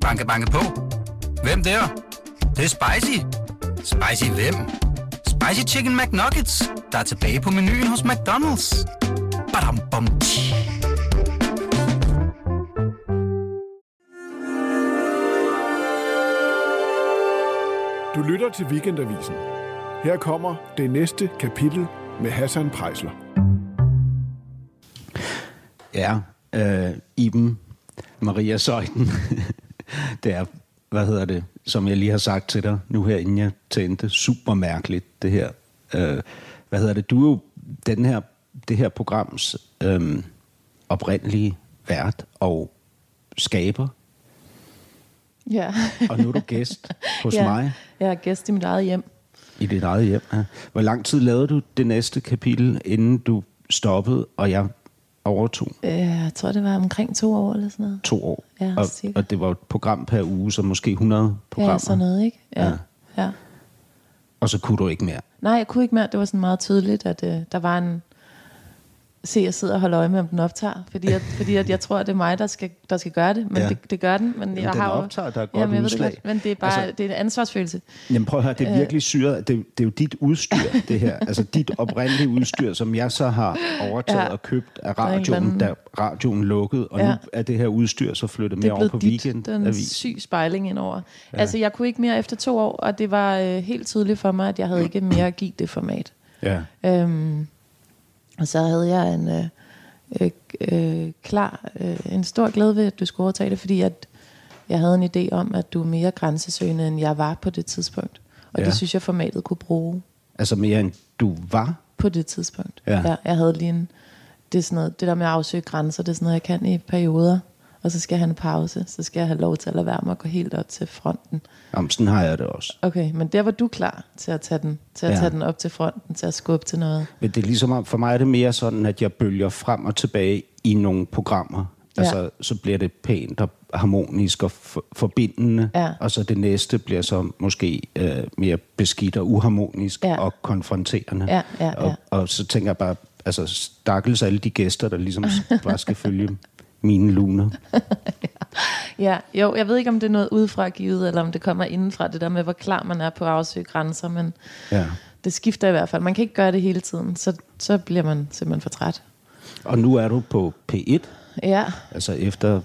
Banke, banke på. Hvem der? Det, det er spicy. Spicy hvem? Spicy Chicken McNuggets, der er tilbage på menuen hos McDonald's. Badum, bom, tji. Du lytter til Weekendavisen. Her kommer det næste kapitel med Hassan Prejsler. Ja, øh, Iben Maria Søjden. det er, hvad hedder det, som jeg lige har sagt til dig nu her, inden jeg tændte, super mærkeligt, det her. Øh, hvad hedder det, du er jo den her, det her programs øh, oprindelige vært og skaber, Ja. og nu er du gæst hos ja. mig Jeg er gæst i mit eget hjem. i dit eget hjem. Ja. Hvor lang tid lavede du det næste kapitel, inden du stoppede, og jeg overtog? Øh, Jeg tror, det var omkring to år eller sådan noget. To år. Ja, og, og det var et program per uge, så måske 100 programmer. Ja, sådan noget, ikke? Ja. Ja. ja. ja. Og så kunne du ikke mere. Nej, jeg kunne ikke mere. Det var sådan meget tydeligt, at øh, der var en... Se, jeg sidder og holder øje med, om den optager. Fordi, at, fordi at jeg tror, at det er mig, der skal, der skal gøre det. Men Ja. det, det gør den. Men jeg den har optager, der er godt Jamen, jeg ved det udslag. godt, men det er bare Altså- det er en ansvarsfølelse. Jamen prøv at høre, det er virkelig syret. Det, det er jo dit udstyr, det her. Altså dit oprindelige udstyr, som jeg så har overtaget Ja. og købt af radioen, anden- da radioen lukkede. Og nu Ja. er det her udstyr så flyttet Det med er over på dit. Det er en syg spejling indover. Ja. Altså, jeg kunne ikke mere efter to år, og det var øh, helt tydeligt for mig, at jeg havde ikke mere at give det format. Ja. Øhm, og så havde jeg en øh, øh, øh, klar, øh, en stor glæde ved, at du skulle overtage det, fordi at jeg havde en idé om, at du er mere grænsesøgende, end jeg var på det tidspunkt. Og Ja. ja. det synes jeg, formatet kunne bruge Altså mere end du var. på det tidspunkt. Ja. ja jeg havde lige en, det, er sådan noget, det der med at afsøge grænser, det er sådan noget, jeg kan i perioder. Og så skal jeg have en pause, så skal jeg have lov til at lade være med at gå helt op til fronten. Jamen, sådan har jeg det også. Okay, men der var du klar til at tage den, til at Ja. tage den op til fronten, til at skubbe til noget. Men det er ligesom, om- for mig er det mere sådan, at jeg bølger frem og tilbage i nogle programmer. Ja. Altså, så bliver det pænt og harmonisk og for, forbindende. Ja. Og så det næste bliver så måske øh, mere beskidt og uharmonisk Ja. og konfronterende. Ja, ja, ja. Og, og så tænker jeg bare, altså stakkels alle de gæster, der ligesom bare skal følge mine luner. Ja, jo, jeg ved ikke, om det er noget udefra givet, eller om det kommer indenfra, det der med, hvor klar man er på at afsøge grænser, men Ja. det skifter i hvert fald. Man kan ikke gøre det hele tiden, så, så bliver man simpelthen for træt. Og nu er du på P1, Ja, altså efter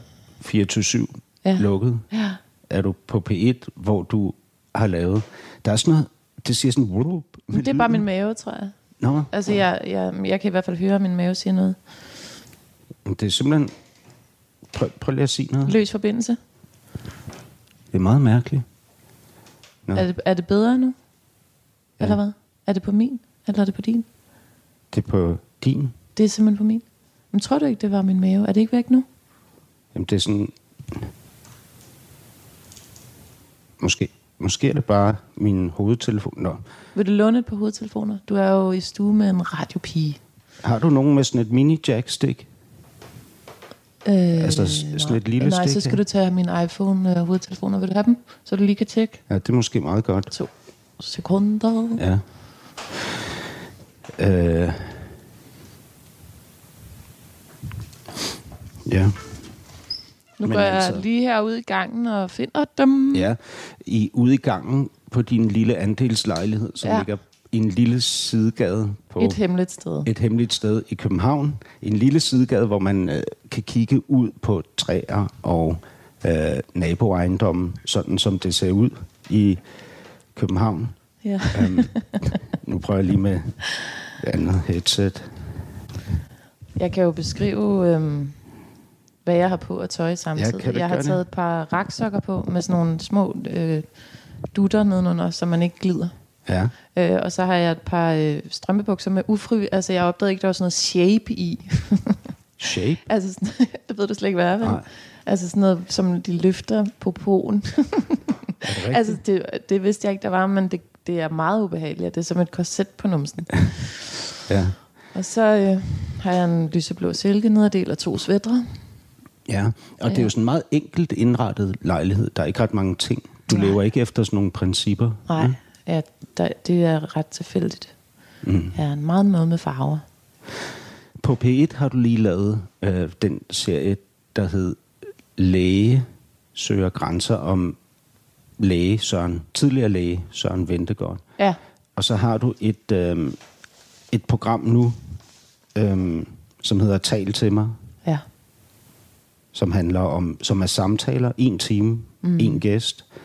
24-7 Ja. lukket. ja. er du på P1, hvor du har lavet... Der er sådan noget... Det siger sådan... Med Det er bare min mave, tror jeg. Nå, Altså, jeg, jeg, jeg kan i hvert fald høre, at min mave siger noget. det er simpelthen... Prøv, prøv lige at sige noget. Løs forbindelse. Det er meget mærkeligt. Nå. Er det, er det bedre nu? Ja. Eller hvad? Er det på min? Eller er det på din? Det er på din... Det er simpelthen på min. Men tror du ikke, det var min mave? Er det ikke væk nu? Jamen, det er sådan... Måske, måske er det bare min hovedtelefon. Nå. Vil du låne et par hovedtelefoner? Du er jo i stue med en radiopige. Har du nogen med sådan et mini-jack-stik? Øh, Altså sådan et lille Nej, stik så skal her? du tage min iPhone øh, hovedtelefoner. Vil du have dem? Så du lige kan tjekke. Ja, det er måske meget godt. To sekunder. Ja. Øh. Ja. Nu går jeg altså- lige herude i gangen og finder dem. Ja, i ude i gangen på din lille andelslejlighed, som. Ja. ligger i en lille sidegade på Et hemmeligt sted. et hemmeligt sted i København. En lille sidegade, hvor man øh, kan kigge ud på træer og øh, naboejendomme, sådan som det ser ud i København. Ja. Um, nu prøver jeg lige med et andet headset. Jeg kan jo beskrive, øhm, hvad jeg har på at tøj samtidig. du jeg har taget et par raksokker på med sådan nogle små øh, dutter nedenunder, så man ikke glider. Ja, Øh, og så har jeg et par øh, strømpebukser med ufri... Altså, jeg opdagede ikke, der var sådan noget shape i. shape. altså, sådan, det ved du slet ikke, hvad er, vel? Nej. Altså sådan noget, som de løfter på poen. Det altså, det, det vidste jeg ikke, der var, men det, det er meget ubehageligt. Det er som et korset på numsen. ja. og så øh, har jeg en lyseblå silkenederdel og to svætre. ja, og det er jo sådan en meget enkelt indrettet lejlighed. Der er ikke ret mange ting. Du Nej. lever ikke efter sådan nogle principper. Nej, ja, der, det er ret tilfældigt. Mm. Ja, en meget noget med farver. På P1 har du lige lavet øh, den serie, der hed Læge søger grænser om læge Søren, tidligere læge Søren Ventegaard. Ja, Og så har du et, øh, et program nu, øh, som hedder Tal til mig, ja, som handler om, som er samtaler, en time, mm. en gæst, øh,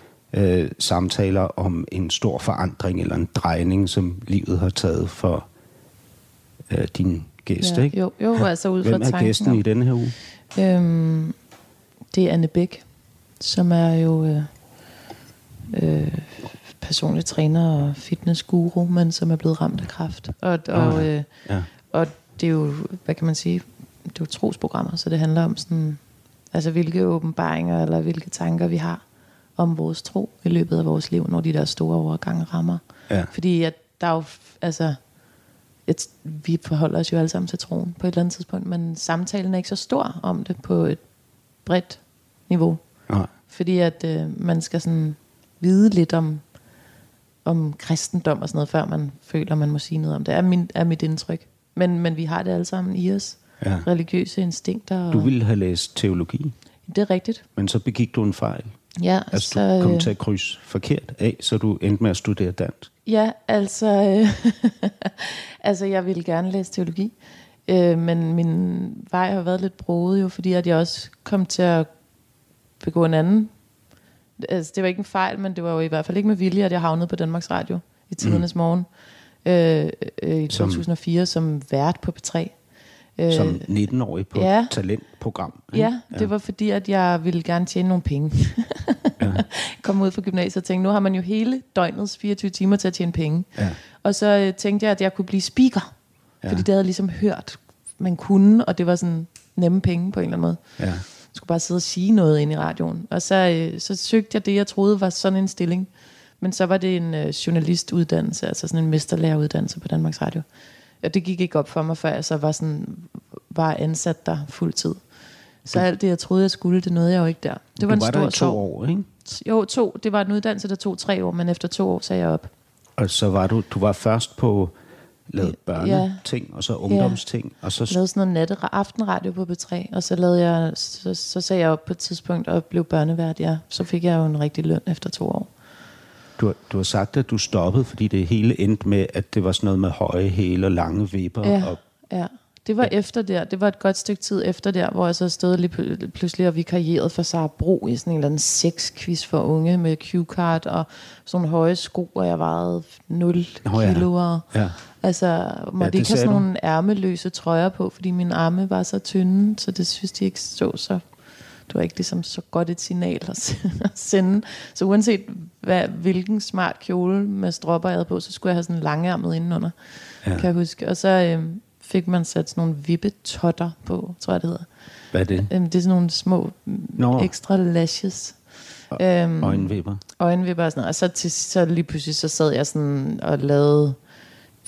samtaler om en stor forandring eller en drejning, som livet har taget for øh, din gæst, ja. ikke? Jo, jo altså ud fra Hvem er tanken gæsten om- i denne her uge? Øhm, det er Anne Bæk, som er jo øh, øh, personlig træner og fitnessguru, men som er blevet ramt af kræft. Og, og, Ah, øh, Ja. og det er jo, hvad kan man sige, det er jo trosprogrammer, så det handler om sådan, altså hvilke åbenbaringer eller hvilke tanker vi har om vores tro i løbet af vores liv, når de der store overgange rammer. Ja. Fordi at der er jo, altså, et, vi forholder os jo alle sammen til troen på et eller andet tidspunkt, men samtalen er ikke så stor om det på et bredt niveau. Nej. Fordi at øh, man skal sådan vide lidt om, om kristendom og sådan noget, før man føler, man må sige noget om det, er, min, er mit indtryk. Men, men vi har det alle sammen i os. Ja. Religiøse instinkter. Og, Du ville have læst teologi, Det er rigtigt. men så begik du en fejl. Ja, Altså, så, du kom øh, til at krydse forkert af, så du endte med at studere dansk. Ja, altså, øh, altså jeg ville gerne læse teologi, øh, men min vej har været lidt broet jo, fordi at jeg også kom til at begå en anden. Altså, det var ikke en fejl, men det var jo i hvert fald ikke med vilje, at jeg havnede på Danmarks Radio i tidernes mm. morgen øh, øh, i Som- 2004 som vært på P3. Øh, Som 19-årig på ja. et talentprogram. ikke? Ja, det var fordi, at jeg ville gerne tjene nogle penge. ja. Kom ud fra gymnasiet og tænkte, nu har man jo hele døgnets 24 timer til at tjene penge. Ja. Og så øh, tænkte jeg, at jeg kunne blive speaker. Ja. Ja. Fordi det havde jeg ligesom hørt, man kunne, og det var sådan nemme penge på en eller anden måde. Ja. Jeg skulle bare sidde og sige noget ind i radioen. Og så, øh, så søgte jeg det, jeg troede var sådan en stilling. Men så var det en øh, journalistuddannelse, altså sådan en mesterlæreruddannelse på Danmarks Radio. Og det gik ikke op for mig, før jeg så var, sådan, var ansat der fuldtid. Så alt det, jeg troede, jeg skulle, det nåede jeg jo ikke der. Det var en var stor der to sorg. år, ikke? Jo, to. Det var en uddannelse, der tog tre år, men efter to år sagde jeg op. Og så var du, du var først på lavet børneting, og så ungdomsting, og så Jeg lavede sådan noget natte aftenradio på B3, og så, lavede jeg, så, så sagde jeg op på et tidspunkt og blev børnevært, ja. Så fik jeg jo en rigtig løn efter to år. Du, har- du har sagt, at du stoppede, fordi det hele endte med, at det var sådan noget med høje hæle og lange vipper. Ja, Og, ja. Det var efter der. Det var et godt stykke tid efter der, hvor jeg så stod lige pl- pludselig og vikarierede for Sara Bro i sådan en eller anden sexquiz for unge med Q-card og sådan nogle høje sko, og jeg vejede 0 Nå ja. kilo. Og, ja. Altså, måtte det ja, ikke have sådan du. nogle ærmeløse trøjer på, fordi mine arme var så tynde, så det synes de ikke så så. Det var ikke ligesom så godt et signal at sende. Så uanset hvad, hvilken smart kjole med stropper jeg havde på, så skulle jeg have sådan en langærmet indenunder, Ja. kan jeg huske. Og så øhm, fik man sat sådan nogle vippetotter på, tror jeg det hedder. Hvad er det? Øhm, det er sådan nogle små. Nå. ekstra lashes. Øhm, Øjenvipper. øjenvipper og sådan noget. Og så, til, så lige pludselig så sad jeg sådan og lavede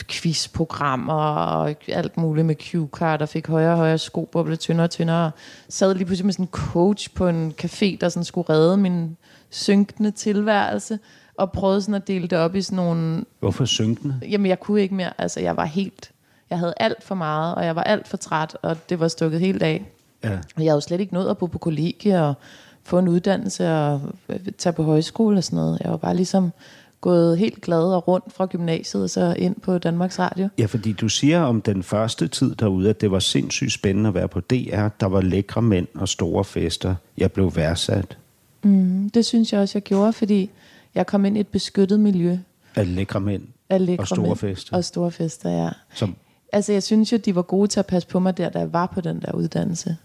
quizprogrammer og alt muligt med cue-card og fik højere og højere sko, hvor blev tyndere og tyndere. Og sad lige pludselig med sådan en coach på en café, der sådan skulle redde min synkende tilværelse og prøvede sådan at dele det op i sådan nogle... Hvorfor synkende? Jamen, jeg kunne ikke mere. Altså, jeg var helt... Jeg havde alt for meget, og jeg var alt for træt, og det var stukket helt af. Ja. Og jeg havde jo slet ikke nået at bo på kollegie og få en uddannelse og øh, tage på højskole og sådan noget. Jeg var bare ligesom gået helt glad og rundt fra gymnasiet og så ind på Danmarks Radio. Ja, fordi du siger om den første tid derude, at det var sindssygt spændende at være på DR. Der var lækre mænd og store fester. Jeg blev værdsat Mm, det synes jeg også, jeg gjorde, fordi jeg kom ind i et beskyttet miljø af lækre mænd af lækre og store mænd fester. Og store fester, ja. Som, Altså, jeg synes jo, de var gode til at passe på mig der, da jeg var på den der uddannelse.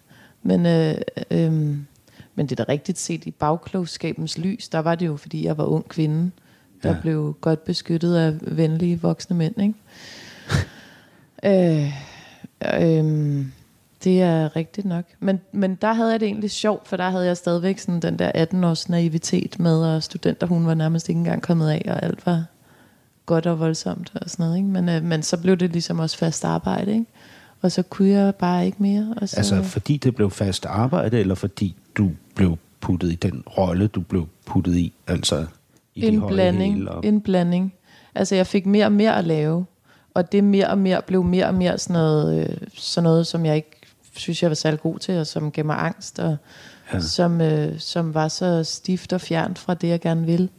Men, øh, øh, men det er da rigtigt set i bagklogskabens lys, der var det jo, fordi jeg var ung kvinde, der Ja. blev godt beskyttet af venlige voksne mænd, ikke? øh, øh, det er rigtigt nok. Men, men der havde jeg det egentlig sjovt, for der havde jeg stadigvæk sådan den der 18-års naivitet med, og studenter, hun var nærmest ikke engang kommet af, og alt var godt og voldsomt og sådan noget. Ikke? Men, øh, men så blev det ligesom også fast arbejde, ikke? Og så kunne jeg bare ikke mere. Og så, altså fordi det blev fast arbejde, eller fordi du blev puttet i den rolle, du blev puttet i, altså i de en høje blanding, og- en blanding. Altså jeg fik mere og mere at lave, og det mere og mere blev mere og mere sådan noget, øh, sådan noget som jeg ikke synes, jeg var særlig god til, og som gav mig angst. Og, ja. som, øh, som var så stift og fjernt fra det, jeg gerne ville.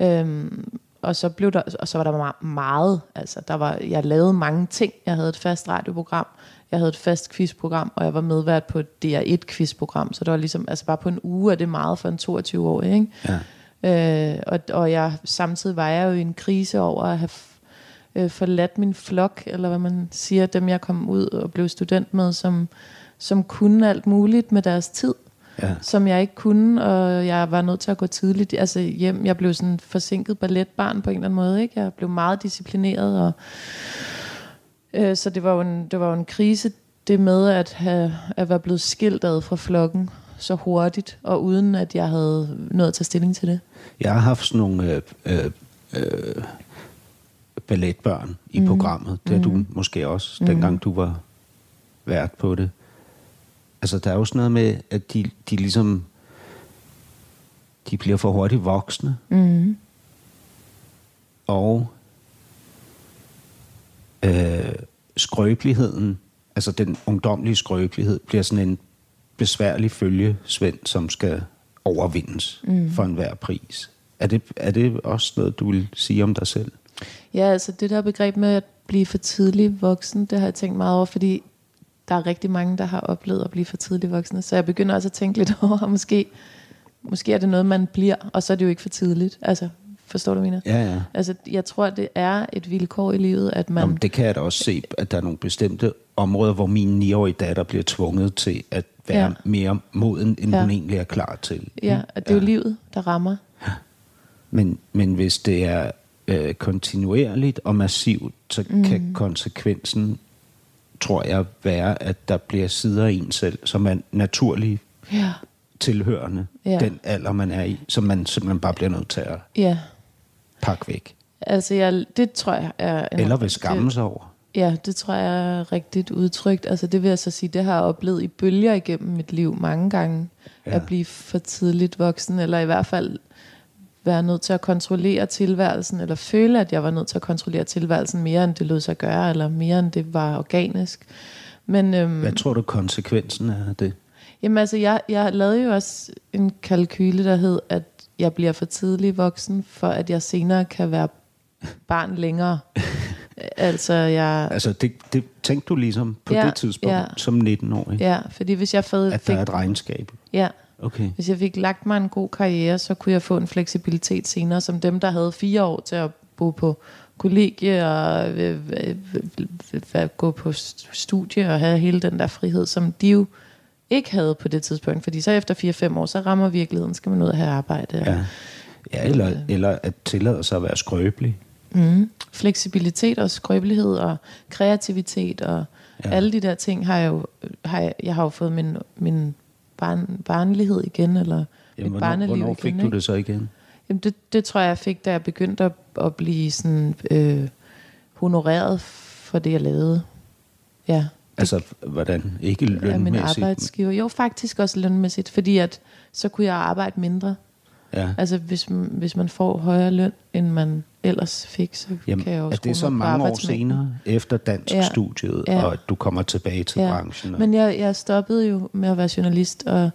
Øhm, og så blev der, og så var der meget, altså der var, jeg lavede mange ting. Jeg havde et fast radioprogram, jeg havde et fast quizprogram, og jeg var medvært på et DR1 quizprogram, så det var ligesom, altså bare på en uge er det meget for en 22-årig, ikke? Ja. Øh, og, og jeg, samtidig var jeg jo i en krise over at have øh, forladt min flok, eller hvad man siger, dem jeg kom ud og blev student med, som, som kunne alt muligt med deres tid, ja. som jeg ikke kunne, og jeg var nødt til at gå tidligt altså hjem. Jeg blev sådan forsinket balletbarn på en eller anden måde, ikke? Jeg blev meget disciplineret, og øh, så det var, jo en, det var jo en krise, det med at, have, at være blevet skilt ad fra flokken så hurtigt, og uden at jeg havde noget at tage stilling til det. Jeg har haft sådan nogle øh, øh, øh, balletbørn i mm. programmet. Det er mm. du måske også, dengang mm. du var vært på det. Altså, der er jo sådan noget med, at de, de ligesom... De bliver for hurtigt voksne. Mm. Og øh, skrøbeligheden, altså den ungdomlige skrøbelighed, bliver sådan en besværlig følgesvend, som skal overvindes mm. for enhver pris. Er det, er det også noget, du vil sige om dig selv? Ja, altså det der begreb med at blive for tidlig voksen, det har jeg tænkt meget over, fordi der er rigtig mange, der har oplevet at blive for tidlig voksne. Så jeg begynder også at tænke lidt over, måske, måske er det noget, man bliver, og så er det jo ikke for tidligt. Altså, forstår du, mener? Ja, ja. Altså, jeg tror, det er et vilkår i livet, at man... Jamen, det kan jeg da også se, at der er nogle bestemte områder, hvor min 9-årige datter bliver tvunget til at være ja. mere moden, end ja. hun egentlig er klar til. Ja, at det er ja. jo livet, der rammer. Men, men hvis det er øh, kontinuerligt og massivt, så mm. kan konsekvensen, tror jeg, være, at der bliver sider af en selv, som er naturligt ja. tilhørende ja. den alder, man er i, som man simpelthen bare bliver nødt til at ja. Pakke væk. Altså, jeg, det tror jeg er... En Eller vil skamme sig over. Ja, det tror jeg er rigtigt udtrykt. Altså det vil jeg så sige, det har jeg oplevet i bølger igennem mit liv mange gange. Ja. At blive for tidligt voksen, eller i hvert fald være nødt til at kontrollere tilværelsen, eller føle, at jeg var nødt til at kontrollere tilværelsen mere, end det lød sig gøre, eller mere, end det var organisk. Men, øhm, Hvad tror du konsekvensen er af det? Jamen altså, jeg, jeg lavede jo også en kalkyle, der hed, at jeg bliver for tidlig voksen, for at jeg senere kan være barn længere. altså, jeg... Altså, det, det tænkte du ligesom på ja, det tidspunkt, ja. som 19-årig? Ja, fordi hvis jeg fik... At der er et regnskab? Ja, Okay. Hvis jeg fik lagt mig en god karriere, så kunne jeg få en fleksibilitet senere, som dem, der havde fire år til at bo på kollegie og øh, øh, øh, gå på studie og have hele den der frihed, som de jo ikke havde på det tidspunkt. Fordi så efter 4-5 år, så rammer virkeligheden, skal man ud og have arbejde. Ja, ja eller, eller at tillade sig at være skrøbelig. Mm. Fleksibilitet og skrøbelighed og kreativitet og ja. alle de der ting har jeg jo, har jeg, jeg har jo fået min, min barn, barnlighed igen, eller Jamen, mit barneliv hvornår fik igen, du det så igen? Jamen det, det tror jeg, jeg fik, da jeg begyndte at, at blive sådan, øh, honoreret for det, jeg lavede. Ja. Altså, hvordan? Ikke lønmæssigt? Ja, min arbejdsgiver. Jo, faktisk også lønmæssigt, fordi at så kunne jeg arbejde mindre. Ja. Altså, hvis, hvis man får højere løn, end man ellers fik, så Jamen, kan jeg også Er det så mange år senere, efter dansk ja. studiet, ja. og at du kommer tilbage til ja. branchen? Og... Men jeg, jeg stoppede jo med at være journalist, og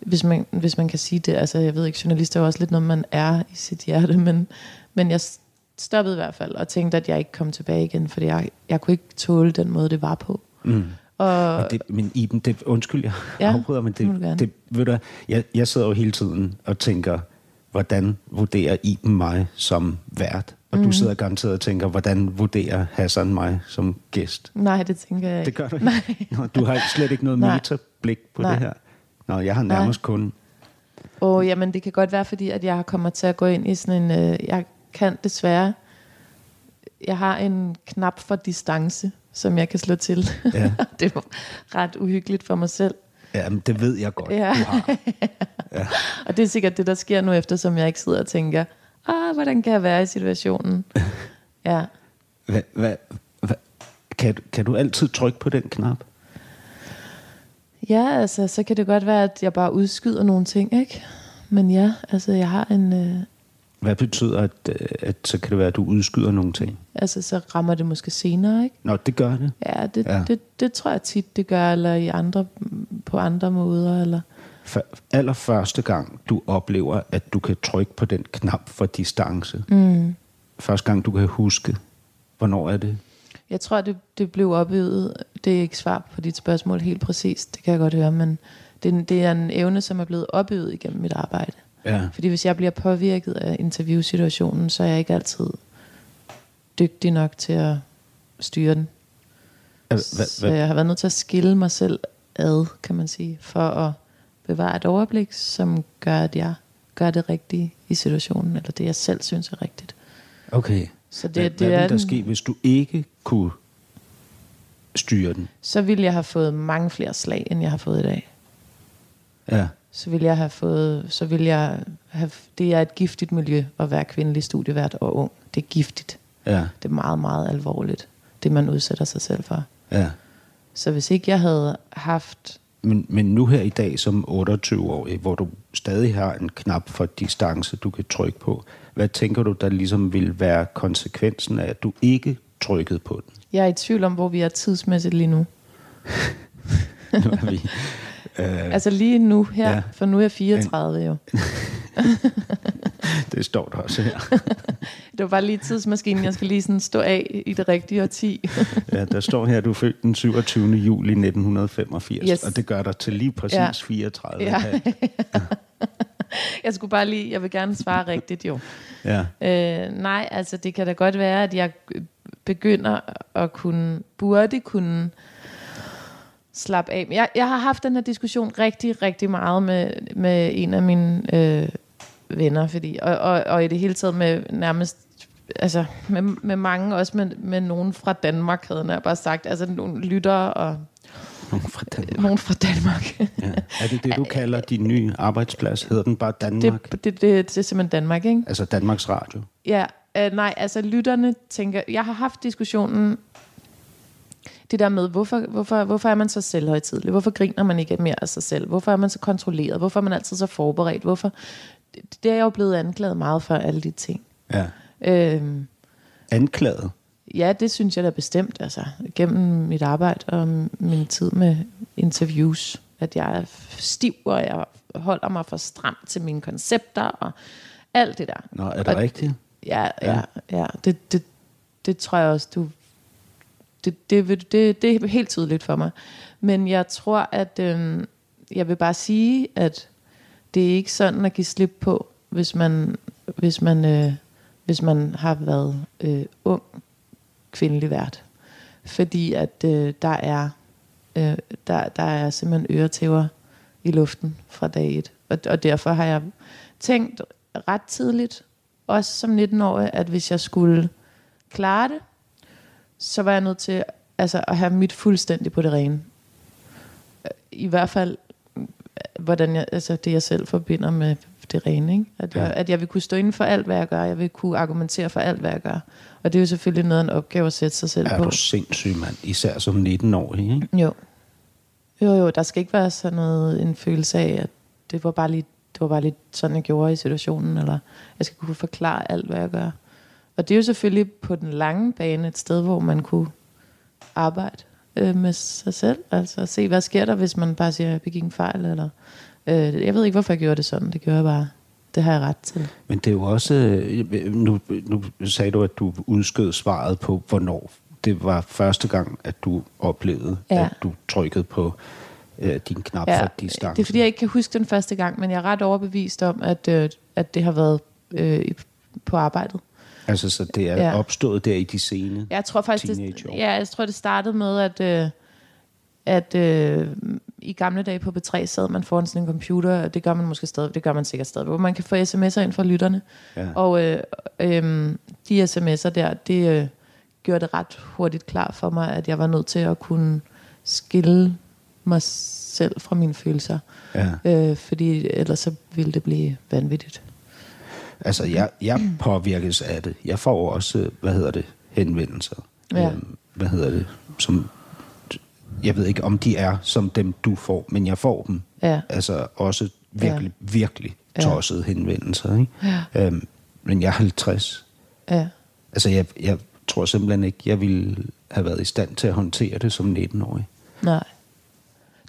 hvis man, hvis man kan sige det, altså jeg ved ikke, journalist er jo også lidt noget, man er i sit hjerte, men, men jeg stoppede i hvert fald, og tænkte, at jeg ikke kom tilbage igen, fordi jeg, jeg kunne ikke tåle den måde, det var på. Mm. Og, men, det, men Iben, det, undskyld, jeg ja, afbryder, men det, det, ved du, jeg, jeg sidder jo hele tiden og tænker, hvordan vurderer Iben mig som vært? Og mm. du sidder garanteret og tænker, hvordan vurderer Hassan mig som gæst? Nej, det tænker jeg ikke. Det gør du ikke? Nej. Nå, du har slet ikke noget metablik på Nej. det her? Nå, jeg har nærmest Nej. kun... Åh, oh, jamen det kan godt være, fordi at jeg kommer til at gå ind i sådan en... Øh, jeg kan desværre... Jeg har en knap for distance, som jeg kan slå til. Ja. det er ret uhyggeligt for mig selv. Ja, men det ved jeg godt, ja. du har. Ja. og det er sikkert det, der sker nu, eftersom jeg ikke sidder og tænker, ah, hvordan kan jeg være i situationen? ja. Hva, hva, hva, kan, kan du altid trykke på den knap? Ja, altså, så kan det godt være, at jeg bare udskyder nogle ting, ikke? Men ja, altså, jeg har en... Øh, hvad betyder, at, øh, at så kan det være, at du udskyder nogle ting? Altså, så rammer det måske senere, ikke? Nå, det gør det? Ja, det, ja. det, det tror jeg tit, det gør, eller i andre, på andre måder, eller... f- allerførste gang, du oplever, at du kan trykke på den knap for distance? Mm. Første gang, du kan huske, hvornår er det? Jeg tror, det, det blev opøvet. Det er ikke svar på dit spørgsmål helt præcist, det kan jeg godt høre, men det, det er en evne, som er blevet opøvet igennem mit arbejde. Ja. Fordi hvis jeg bliver påvirket af interviewsituationen, så er jeg ikke altid dygtig nok til at styre den. Hva, Så jeg har været nødt til at skille mig selv ad, kan man sige, for at bevare et overblik, som gør, at jeg gør det rigtige i situationen, eller det, jeg selv synes er rigtigt. Okay. Så det, hvad, det hvad ville der den- ske, hvis du ikke kunne styre den? Så ville jeg have fået mange flere slag, end jeg har fået i dag. Ja. Så ville jeg have fået, så ville jeg have, det er et giftigt miljø at være kvindelig studievært og ung. Det er giftigt. Ja. Det er meget, meget alvorligt, det man udsætter sig selv for. Ja. Så hvis ikke jeg havde haft Men, men nu her i dag som 28-årig, hvor du stadig har en knap for distance, du kan trykke på, hvad tænker du, der ligesom vil være konsekvensen af, at du ikke trykkede på den? Jeg er i tvivl om, hvor vi er tidsmæssigt lige nu. Nu er vi, øh, Altså lige nu her, Ja. for nu er jeg 34 jo. det står der også her. Det var bare lige tidsmaskinen, jeg skal lige sådan stå af i det rigtige årti. Ja, der står her, at du er født den 27. juli 1985, Yes. og det gør dig til lige præcis Ja. 34. Ja. jeg skulle bare lige, jeg vil gerne svare rigtigt jo. ja. Øh, nej, altså det kan da godt være, at jeg begynder at kunne, burde kunne slappe af. Jeg, jeg har haft den her diskussion rigtig, rigtig meget med, med en af mine øh, venner, fordi, og, og, og i det hele taget med nærmest altså med, med mange, også med, med nogen fra Danmark, havde jeg bare sagt, altså nogle lyttere og Nogen fra Danmark. nogen fra Danmark. Ja. Er det det, du kalder din nye arbejdsplads? Hedder den bare Danmark? det, det, det, det er simpelthen Danmark, ikke? Altså Danmarks Radio? Ja, øh, nej, altså lytterne tænker, jeg har haft diskussionen, det der med, hvorfor, hvorfor, hvorfor er man så selvhøjtidlig? Hvorfor griner man ikke mere af sig selv? Hvorfor er man så kontrolleret? Hvorfor er man altid så forberedt? Hvorfor? Det, det er jeg jo blevet anklaget meget for, alle de ting. Ja. Øhm, Anklaget? ja, det synes jeg da bestemt, altså gennem mit arbejde og min tid med interviews, at jeg er stiv, og jeg holder mig for stram til mine koncepter og alt det der. Nå, er det Og- rigtigt? Ja, ja, ja. Det, det, det tror jeg også, du... Det, det, vil- det, det er helt tydeligt for mig. Men jeg tror, at... Øh, jeg vil bare sige, at det er ikke sådan at give slip på, hvis man, hvis man, øh, hvis man har været øh, ung kvindelig vært. Fordi at øh, der er øh, der, der er simpelthen øretæver i luften fra dag et. Og, og derfor har jeg tænkt ret tidligt, også som 19-årig, at hvis jeg skulle klare det, så var jeg nødt til altså, at have mit fuldstændig på det rene. I hvert fald, hvordan jeg, altså det jeg selv forbinder med det rene. Ikke? At, jeg, Ja. at jeg vil kunne stå inden for alt, hvad jeg gør. Jeg vil kunne argumentere for alt, hvad jeg gør. Og det er jo selvfølgelig noget af en opgave at sætte sig selv Er på. du sindssyg, mand? Især som 19-årig, ikke? Jo. Jo, jo, der skal ikke være sådan noget, en følelse af, at det var bare lige, det var bare lige sådan, jeg gjorde i situationen, eller jeg skal kunne forklare alt, hvad jeg gør. Og det er jo selvfølgelig på den lange bane et sted, hvor man kunne arbejde øh, med sig selv, altså se, hvad sker der, hvis man bare siger, at jeg begik en fejl, eller øh, jeg ved ikke, hvorfor jeg gjorde det sådan, det gjorde jeg bare. Det har jeg ret til. Men det er jo også... øh, Nu, nu sagde du, at du udskød svaret på, hvornår det var første gang, at du oplevede, Ja. at du trykkede på øh, din knap for distance. det er fordi, jeg ikke kan huske den første gang, men jeg er ret overbevist om, at, øh, at det har været øh, på arbejdet. Altså, så det er Ja. opstået der i de sene Jeg tror faktisk, det, ja, jeg tror, det startede med, at, øh, at øh, i gamle dage på B3 sad man foran sådan en computer, og det gør man måske stadig, det gør man sikkert stadig, hvor man kan få sms'er ind fra lytterne. Ja. Og øh, øh, de sms'er der, det øh, gjorde det ret hurtigt klar for mig, at jeg var nødt til at kunne skille mig selv fra mine følelser. Ja. Øh, fordi ellers så ville det blive vanvittigt. Altså, jeg, jeg påvirkes af det. Jeg får også, hvad hedder det, henvendelser. Ja. Øhm, hvad hedder det, som... Jeg ved ikke, om de er som dem, du får, men jeg får dem. Ja. Altså også virkelig, ja. virkelig Ja. tossede henvendelser. Ikke? Ja. Øhm, men jeg er 50. Ja. Altså, jeg, jeg tror simpelthen ikke, jeg ville have været i stand til at håndtere det som 19-årig. Nej.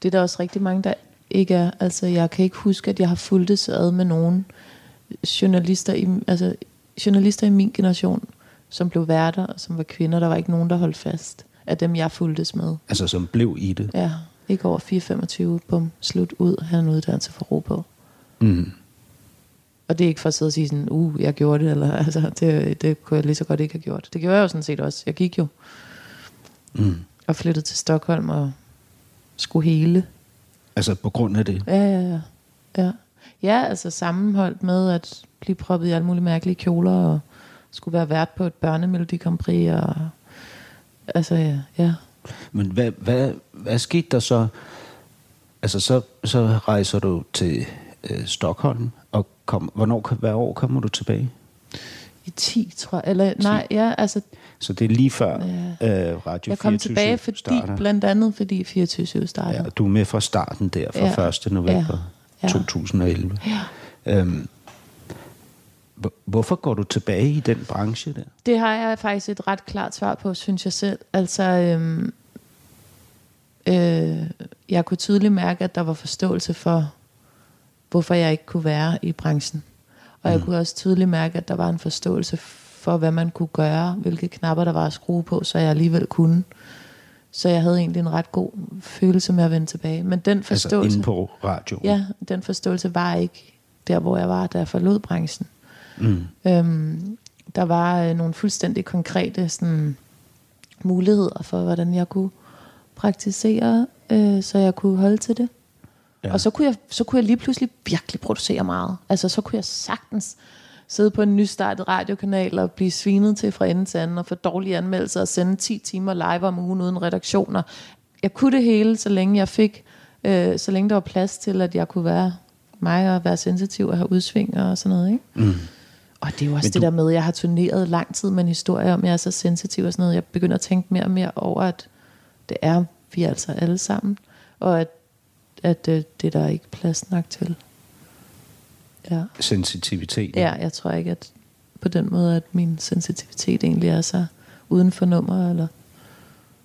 Det er der også rigtig mange, der ikke er. Altså, jeg kan ikke huske, at jeg har fulgt ad med nogen journalister i, altså, journalister i min generation, som blev værter, og som var kvinder. Der var ikke nogen, der holdt fast af dem, jeg fuldtes med. Altså, som blev i det. Ja, ikke over 4-25, bum, slut ud, have en uddannelse for ro på. Mm. Og det er ikke for at sidde og sige sådan, uh, jeg gjorde det, eller altså, det, det kunne jeg lige så godt ikke have gjort. Det gjorde jeg jo sådan set også. Jeg gik jo Mm. og flyttede til Stockholm og skulle hele. Altså, på grund af det. Ja, ja, ja. Ja, ja altså sammenholdt med at blive proppet i alle mulige mærkelige kjoler og skulle være vært på et børnemelodi Grand Prix og altså ja, ja. Men hvad, hvad, hvad skete der så? Altså, så, så rejser du til øh, Stockholm, og kom, hvornår, hvad år kommer du tilbage? I 10, tror jeg. Eller, nej, ja, altså, Så det er lige før Ja. øh, Radio jeg kom 24 tilbage, fordi, starter. blandt andet fordi 24 starter. Ja, du er med fra starten der, fra Ja. 1. november Ja. 2011. Ja. Øhm, hvor- hvorfor går du tilbage i den branche der? Det har jeg faktisk et ret klart svar på, synes jeg selv. Altså, øhm, øh, jeg kunne tydeligt mærke, at der var forståelse for, hvorfor jeg ikke kunne være i branchen. Og jeg kunne også tydeligt mærke, at der var en forståelse for, hvad man kunne gøre, hvilke knapper der var at skrue på, så jeg alligevel kunne. Så jeg havde egentlig en ret god følelse med at vende tilbage. Men den Altså forståelse... inde på radioen? Ja, den forståelse var ikke der, hvor jeg var, da jeg forlod branchen. Mm. Øhm, der var øh, nogle fuldstændig konkrete sådan, muligheder for, hvordan jeg kunne praktisere, øh, så jeg kunne holde til det. Ja. Og så kunne, jeg, så kunne jeg lige pludselig virkelig producere meget. Altså så kunne jeg sagtens sidde på en nystartet radiokanal og blive svinet til fra ende til anden og få dårlige anmeldelser og sende 10 timer live om ugen uden redaktioner. Jeg kunne det hele, så længe jeg fik, øh, så længe der var plads til, at jeg kunne være mig og være sensitiv og have udsving og sådan noget. Ikke? Mm. Og det er jo også Men det du- der med, at jeg har turneret lang tid med en historie om, at jeg er så sensitiv og sådan noget. Jeg begynder at tænke mere og mere over, at det er vi altså alle sammen. Og at, at øh, det er der ikke plads nok til. Ja. Sensitivitet. ja, jeg tror ikke, at på den måde, at min sensitivitet egentlig er så uden for nummer. Eller,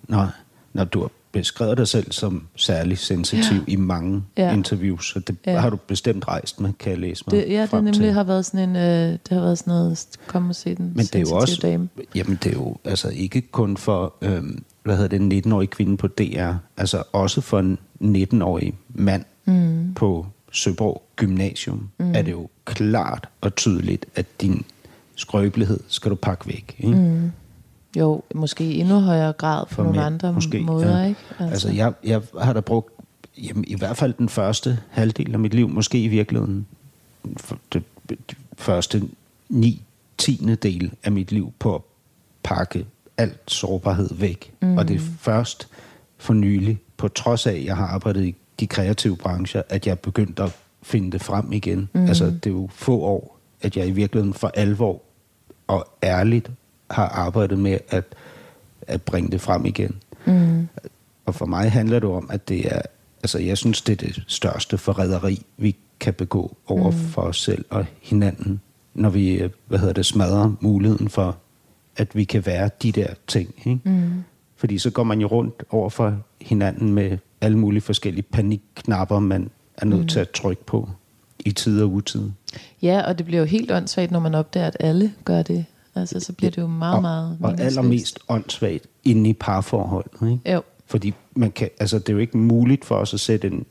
Nå, når du har beskrevet dig selv som særlig sensitiv ja. i mange ja. Interviews, så det ja. Har du bestemt rejst med, kan jeg læse mig det, ja, det nemlig til. har været sådan en, øh, det har været sådan noget, kom og se den Men det er jo også, dame. jamen det er jo altså ikke kun for, øhm, hvad hedder det, en 19-årig kvinde på DR, altså også for en 19-årig mand mm. på Søborg Gymnasium, mm. er det jo klart og tydeligt, at din skrøbelighed skal du pakke væk. Ikke? Mm. Jo, måske i endnu højere grad på For nogle mænd, andre måske, måder, ja. ikke? Altså, jeg, jeg har da brugt jamen, i hvert fald den første halvdel af mit liv, måske i virkeligheden det, de første ni tiende del af mit liv på at pakke alt sårbarhed væk. Mm. Og det er først for nylig, på trods af, at jeg har arbejdet i de kreative brancher, at jeg begyndte at finde det frem igen. Mm. Altså, det er jo få år, at jeg i virkeligheden for alvor og ærligt har arbejdet med at, at bringe det frem igen. Mm. Og for mig handler det om, at det er, altså jeg synes, det er det største forræderi, vi kan begå over mm. for os selv og hinanden, når vi, øh, hvad hedder det, smadrer muligheden for, at vi kan være de der ting. Ikke? Mm. Fordi så går man jo rundt over for hinanden med alle mulige forskellige panikknapper, man er nødt mm. til at trykke på i tid og utid. Ja, og det bliver jo helt åndssvagt, når man opdager, at alle gør det. Altså, så bliver det jo meget, og, meget og allermest åndssvagt inde i parforholdet. Ikke? Jo. Fordi man kan, altså, det er jo ikke muligt for os at sætte en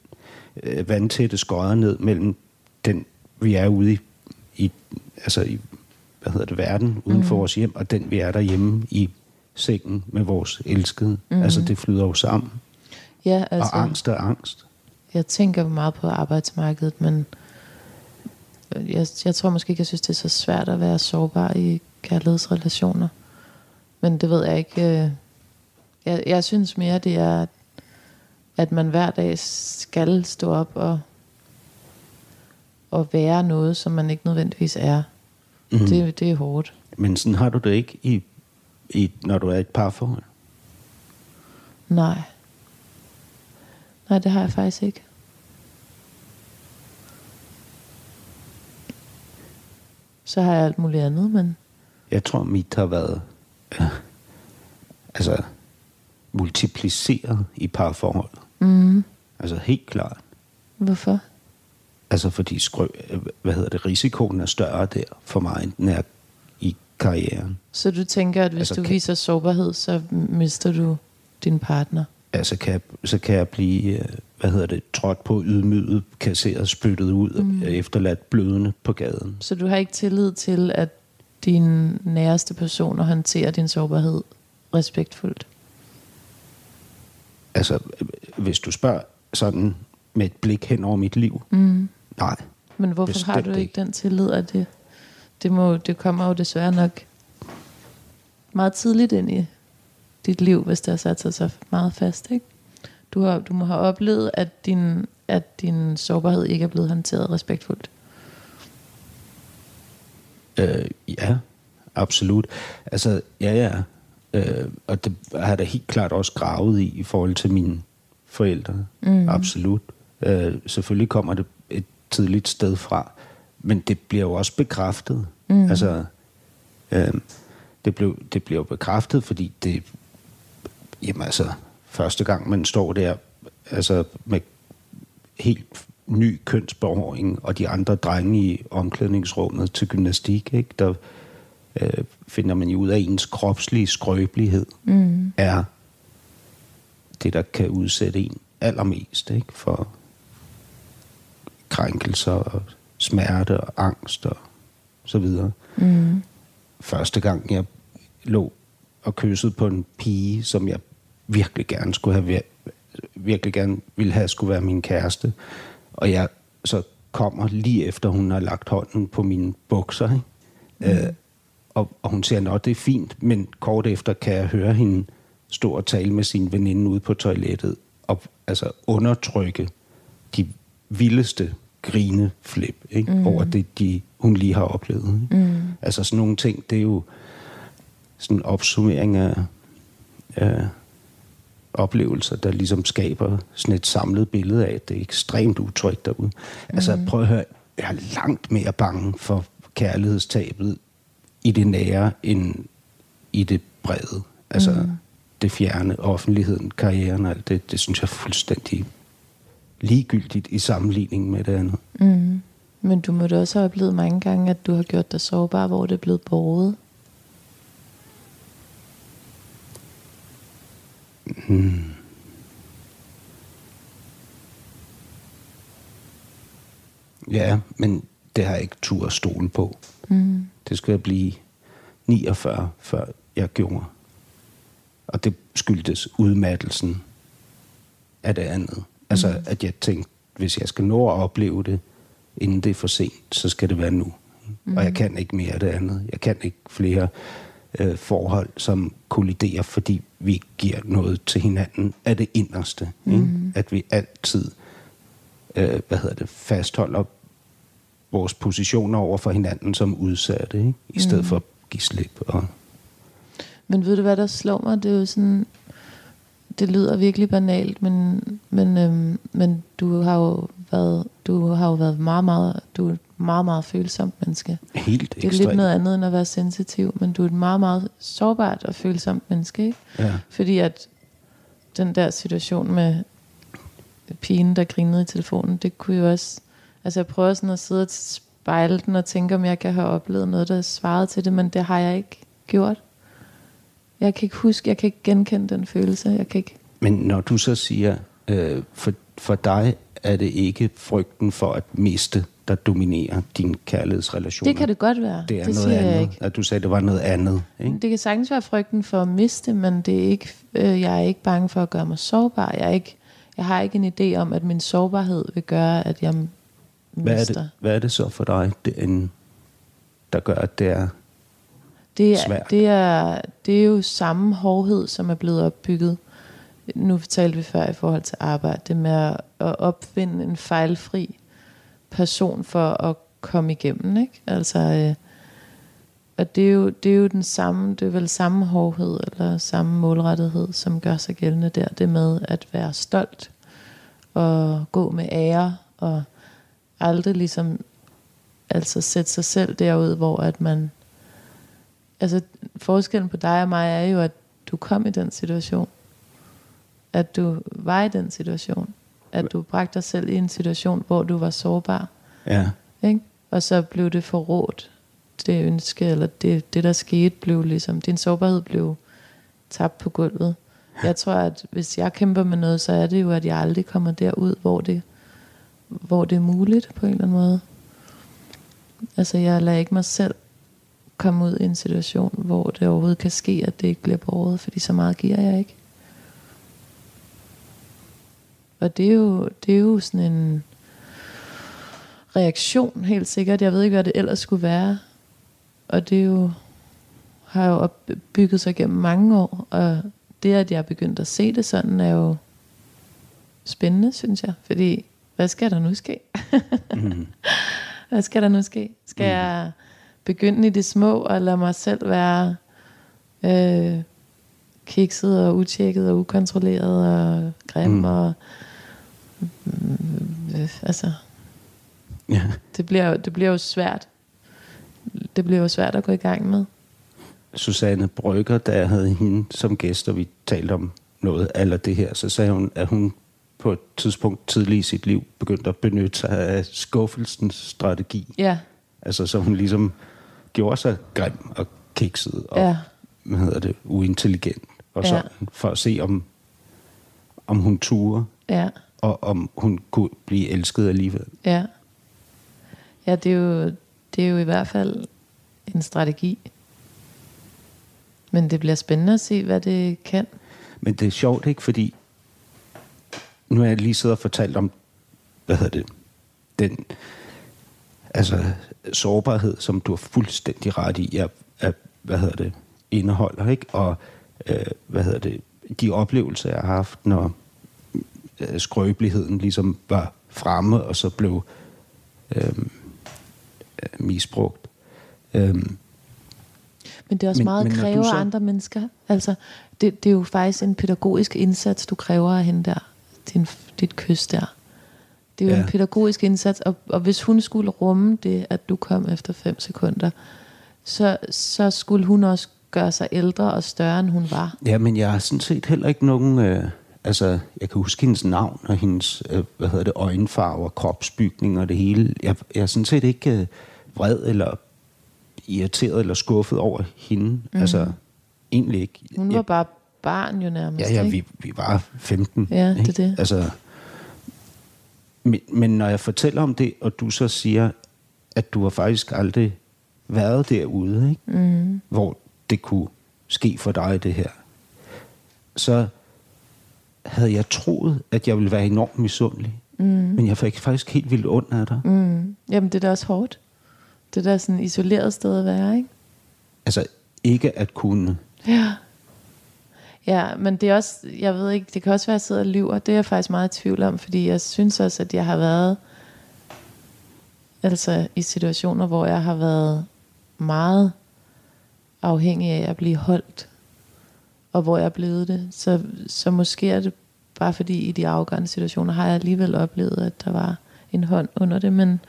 øh, vandtætte skodder ned mellem den, vi er ude i, i, altså i hvad hedder det, verden uden for vores hjem, og den, vi er derhjemme i sengen med vores elskede. Mm. Altså, det flyder jo sammen. Ja, altså, og angst er angst. Jeg tænker meget på arbejdsmarkedet, men jeg, jeg tror måske ikke, jeg synes, det er så svært at være sårbar i kærlighedsrelationer. Men det ved jeg ikke. øh, Jeg, jeg synes mere, det er, at man hver dag skal stå op og, og være noget, som man ikke nødvendigvis er. Mm. Det, det er hårdt. Men sådan har du det ikke, i, i, når du er i et parforhold. Nej. Nej, det har jeg faktisk ikke. Så har jeg alt muligt andet, men Jeg tror, mit har været øh, altså multipliceret i parforholdet. mm, Altså helt klart. Hvorfor? Altså fordi skrø, hvad hedder det, risikoen er større der for mig, end den er i karrieren. Så du tænker, at hvis altså, du kan- viser sårbarhed, så mister du din partner? Altså kan så kan jeg blive, øh, hvad hedder det, trådt på, ydmyget, kasseret, spyttet ud, mm. efterladt blødende på gaden. Så du har ikke tillid til, at dine næreste personer håndterer din sårbarhed respektfuldt? Altså, hvis du spørger sådan med et blik hen over mit liv, Mm. nej. Men hvorfor Bestemt har du ikke ikke. den tillid, at det, det, må, det kommer jo desværre nok meget tidligt ind i dit liv, hvis det har sat sig så meget fast, ikke? Du, har, du må have oplevet, at din, at din sårbarhed ikke er blevet håndteret respektfuldt. Øh, ja, absolut. Altså, ja, ja. Øh, og det har jeg da helt klart også gravet i, i forhold til mine forældre. Mm. Absolut. Øh, selvfølgelig kommer det et tidligt sted fra, men det bliver jo også bekræftet. Mm. Altså, øh, det, blev, det bliver jo bekræftet, fordi det, jamen altså, første gang man står der, altså med helt ny kønsbehåring, og de andre drenge i omklædningsrummet til gymnastik, ikke? der øh, finder man jo ud af, at ens kropslige skrøbelighed mm. er det, der kan udsætte en allermest ikke? for krænkelser og smerte og angst og så videre. Mm. Første gang jeg lå og kyssede på en pige, som jeg virkelig gerne skulle have virkelig gerne ville have skulle være min kæreste, og jeg så kommer lige efter hun har lagt hånden på mine bukser, ikke? Mm. Øh, og, og hun siger, at det er fint, men kort efter kan jeg høre hende stå og tale med sin veninde ude på toilettet, og altså undertrykke de vildeste grineflip ikke? Mm. over det, de, hun lige har oplevet. Ikke? Mm. Altså sådan nogle ting, det er jo sådan en opsummering af, af oplevelser, der ligesom skaber sådan et samlet billede af, at det er ekstremt utrygt derude. Mm. Altså prøv at høre, jeg er langt mere bange for kærlighedstabet i det nære, end i det brede. Altså mm. det fjerne, offentligheden, karrieren og alt det, det synes jeg er fuldstændig ligegyldigt i sammenligning med det andet. Mm. Men du må da også have oplevet mange gange, at du har gjort dig sårbar, hvor det er blevet båret. Ja, men det har jeg ikke tur at stole på. Mm. Det skal jeg blive 49, før jeg gjorde. Og det skyldtes udmattelsen af det andet. Altså, mm. at jeg tænkte, hvis jeg skal nå at opleve det, inden det er for sent, så skal det være nu. Mm. Og jeg kan ikke mere af det andet. Jeg kan ikke flere øh, forhold, som kolliderer, fordi vi giver noget til hinanden af det inderste. Mm. Ikke? At vi altid øh, hvad hedder det, fastholder vores positioner over for hinanden som udsatte, ikke? i stedet mm. for at give slip. Og, Men ved du, hvad der slår mig? Det er jo sådan... Det lyder virkelig banalt, men, men, øhm, men du har jo været, du har jo været meget, meget, du er et meget, meget følsomt menneske. helt Det er ekstremt. lidt noget andet end at være sensitiv, men du er et meget, meget sårbart og følsomt menneske, ikke? Ja. Fordi at den der situation med pigen, der grinede i telefonen, det kunne jo også... Altså jeg prøver sådan at sidde og spejle den og tænke, om jeg kan have oplevet noget, der svarede til det, men det har jeg ikke gjort. Jeg kan ikke huske, jeg kan ikke genkende den følelse. Jeg kan ikke... Men når du så siger, øh, for, for dig er det ikke frygten for at miste, der dominerer din kærlighedsrelation. Det kan det godt være. Det er det noget siger andet. jeg ikke. At du sagde, det var noget andet. Ikke? Det kan sagtens være frygten for at miste, men det er ikke, øh, jeg er ikke bange for at gøre mig sårbar. Jeg, er ikke, jeg har ikke en idé om, at min sårbarhed vil gøre, at jeg Hvad er, mister. det, hvad er det så for dig, det, en, der gør, at det er... Det er, svært? det, er, det er jo samme hårdhed, som er blevet opbygget. Nu talte vi før i forhold til arbejde. Det med at at opfinde en fejlfri person for at komme igennem. Ikke? Altså, øh, og det er, jo, det er jo den samme, det er vel samme hårdhed eller samme målrettighed, som gør sig gældende der. Det med at være stolt og gå med ære og aldrig ligesom altså sætte sig selv derud, hvor at man altså forskellen på dig og mig er jo, at du kom i den situation. At du var i den situation at du bragte dig selv i en situation, hvor du var sårbar. Ja. Ikke? Og så blev det forrådt, det ønske, eller det, det der skete, blev ligesom, din sårbarhed blev tabt på gulvet. Jeg tror, at hvis jeg kæmper med noget, så er det jo, at jeg aldrig kommer derud, hvor det, hvor det er muligt på en eller anden måde. Altså, jeg lader ikke mig selv komme ud i en situation, hvor det overhovedet kan ske, at det ikke bliver båret, fordi så meget giver jeg ikke. Og det er jo, det er jo sådan en reaktion, helt sikkert. Jeg ved ikke, hvad det ellers skulle være. Og det er jo, har jo opbygget sig gennem mange år, og det, at jeg er begyndt at se det sådan, er jo spændende, synes jeg. Fordi, hvad skal der nu ske? mm. hvad skal der nu ske? Skal mm. jeg begynde i det små, og lade mig selv være øh, kikset og utjekket og ukontrolleret og grim mm. og øh, altså ja. det, bliver, det bliver jo svært det bliver jo svært at gå i gang med Susanne Brygger, da jeg havde hende som gæst, og vi talte om noget eller det her, så sagde hun, at hun på et tidspunkt tidligt i sit liv begyndte at benytte sig af skuffelsens strategi. Ja. Altså, så hun ligesom gjorde sig grim og kikset og ja. hvad hedder det, uintelligent og sådan, ja. for at se, om, om hun turde, ja. Og om hun kunne blive elsket alligevel. Ja. Ja, det er jo, det er jo i hvert fald en strategi. Men det bliver spændende at se, hvad det kan. Men det er sjovt, ikke? Fordi nu har jeg lige siddet og fortalt om, hvad hedder det, den altså sårbarhed, som du har fuldstændig ret i, at, at hvad hedder det, indeholder, ikke? Og øh, hvad hedder det, de oplevelser, jeg har haft, når øh, skrøbeligheden ligesom var fremme, og så blev øh, misbrugt. Øh, men det er også men, meget men kræver så... andre mennesker. Altså, det, det er jo faktisk en pædagogisk indsats, du kræver af hende der. Din, dit kys der. Det er jo ja. en pædagogisk indsats, og, og hvis hun skulle rumme det, at du kom efter fem sekunder, så, så skulle hun også gøre sig ældre og større, end hun var. Ja, men jeg har sådan set heller ikke nogen... Øh, altså, jeg kan huske hendes navn og hendes, øh, hvad hedder det, øjenfarve og kropsbygning og det hele. Jeg, jeg er sådan set ikke øh, vred eller irriteret eller skuffet over hende. Mm. Altså, egentlig ikke. Hun var jeg, bare barn jo nærmest, Ja, ja, vi, vi var 15. Ja, ikke? det er det. Altså, men, men når jeg fortæller om det, og du så siger, at du har faktisk aldrig været derude, ikke? Mm. hvor det kunne ske for dig, det her, så havde jeg troet, at jeg ville være enormt misundelig. Mm. Men jeg fik faktisk helt vildt ondt af dig. Mm. Jamen, det er da også hårdt. Det der sådan isoleret sted at være, ikke? Altså, ikke at kunne. Ja. Ja, men det er også, jeg ved ikke, det kan også være, at jeg sidder og lyver. Det er jeg faktisk meget i tvivl om, fordi jeg synes også, at jeg har været altså i situationer, hvor jeg har været meget afhængig af at blive holdt, og hvor jeg er blevet det. Så, så måske er det bare fordi i de afgørende situationer har jeg alligevel oplevet, at der var en hånd under det, men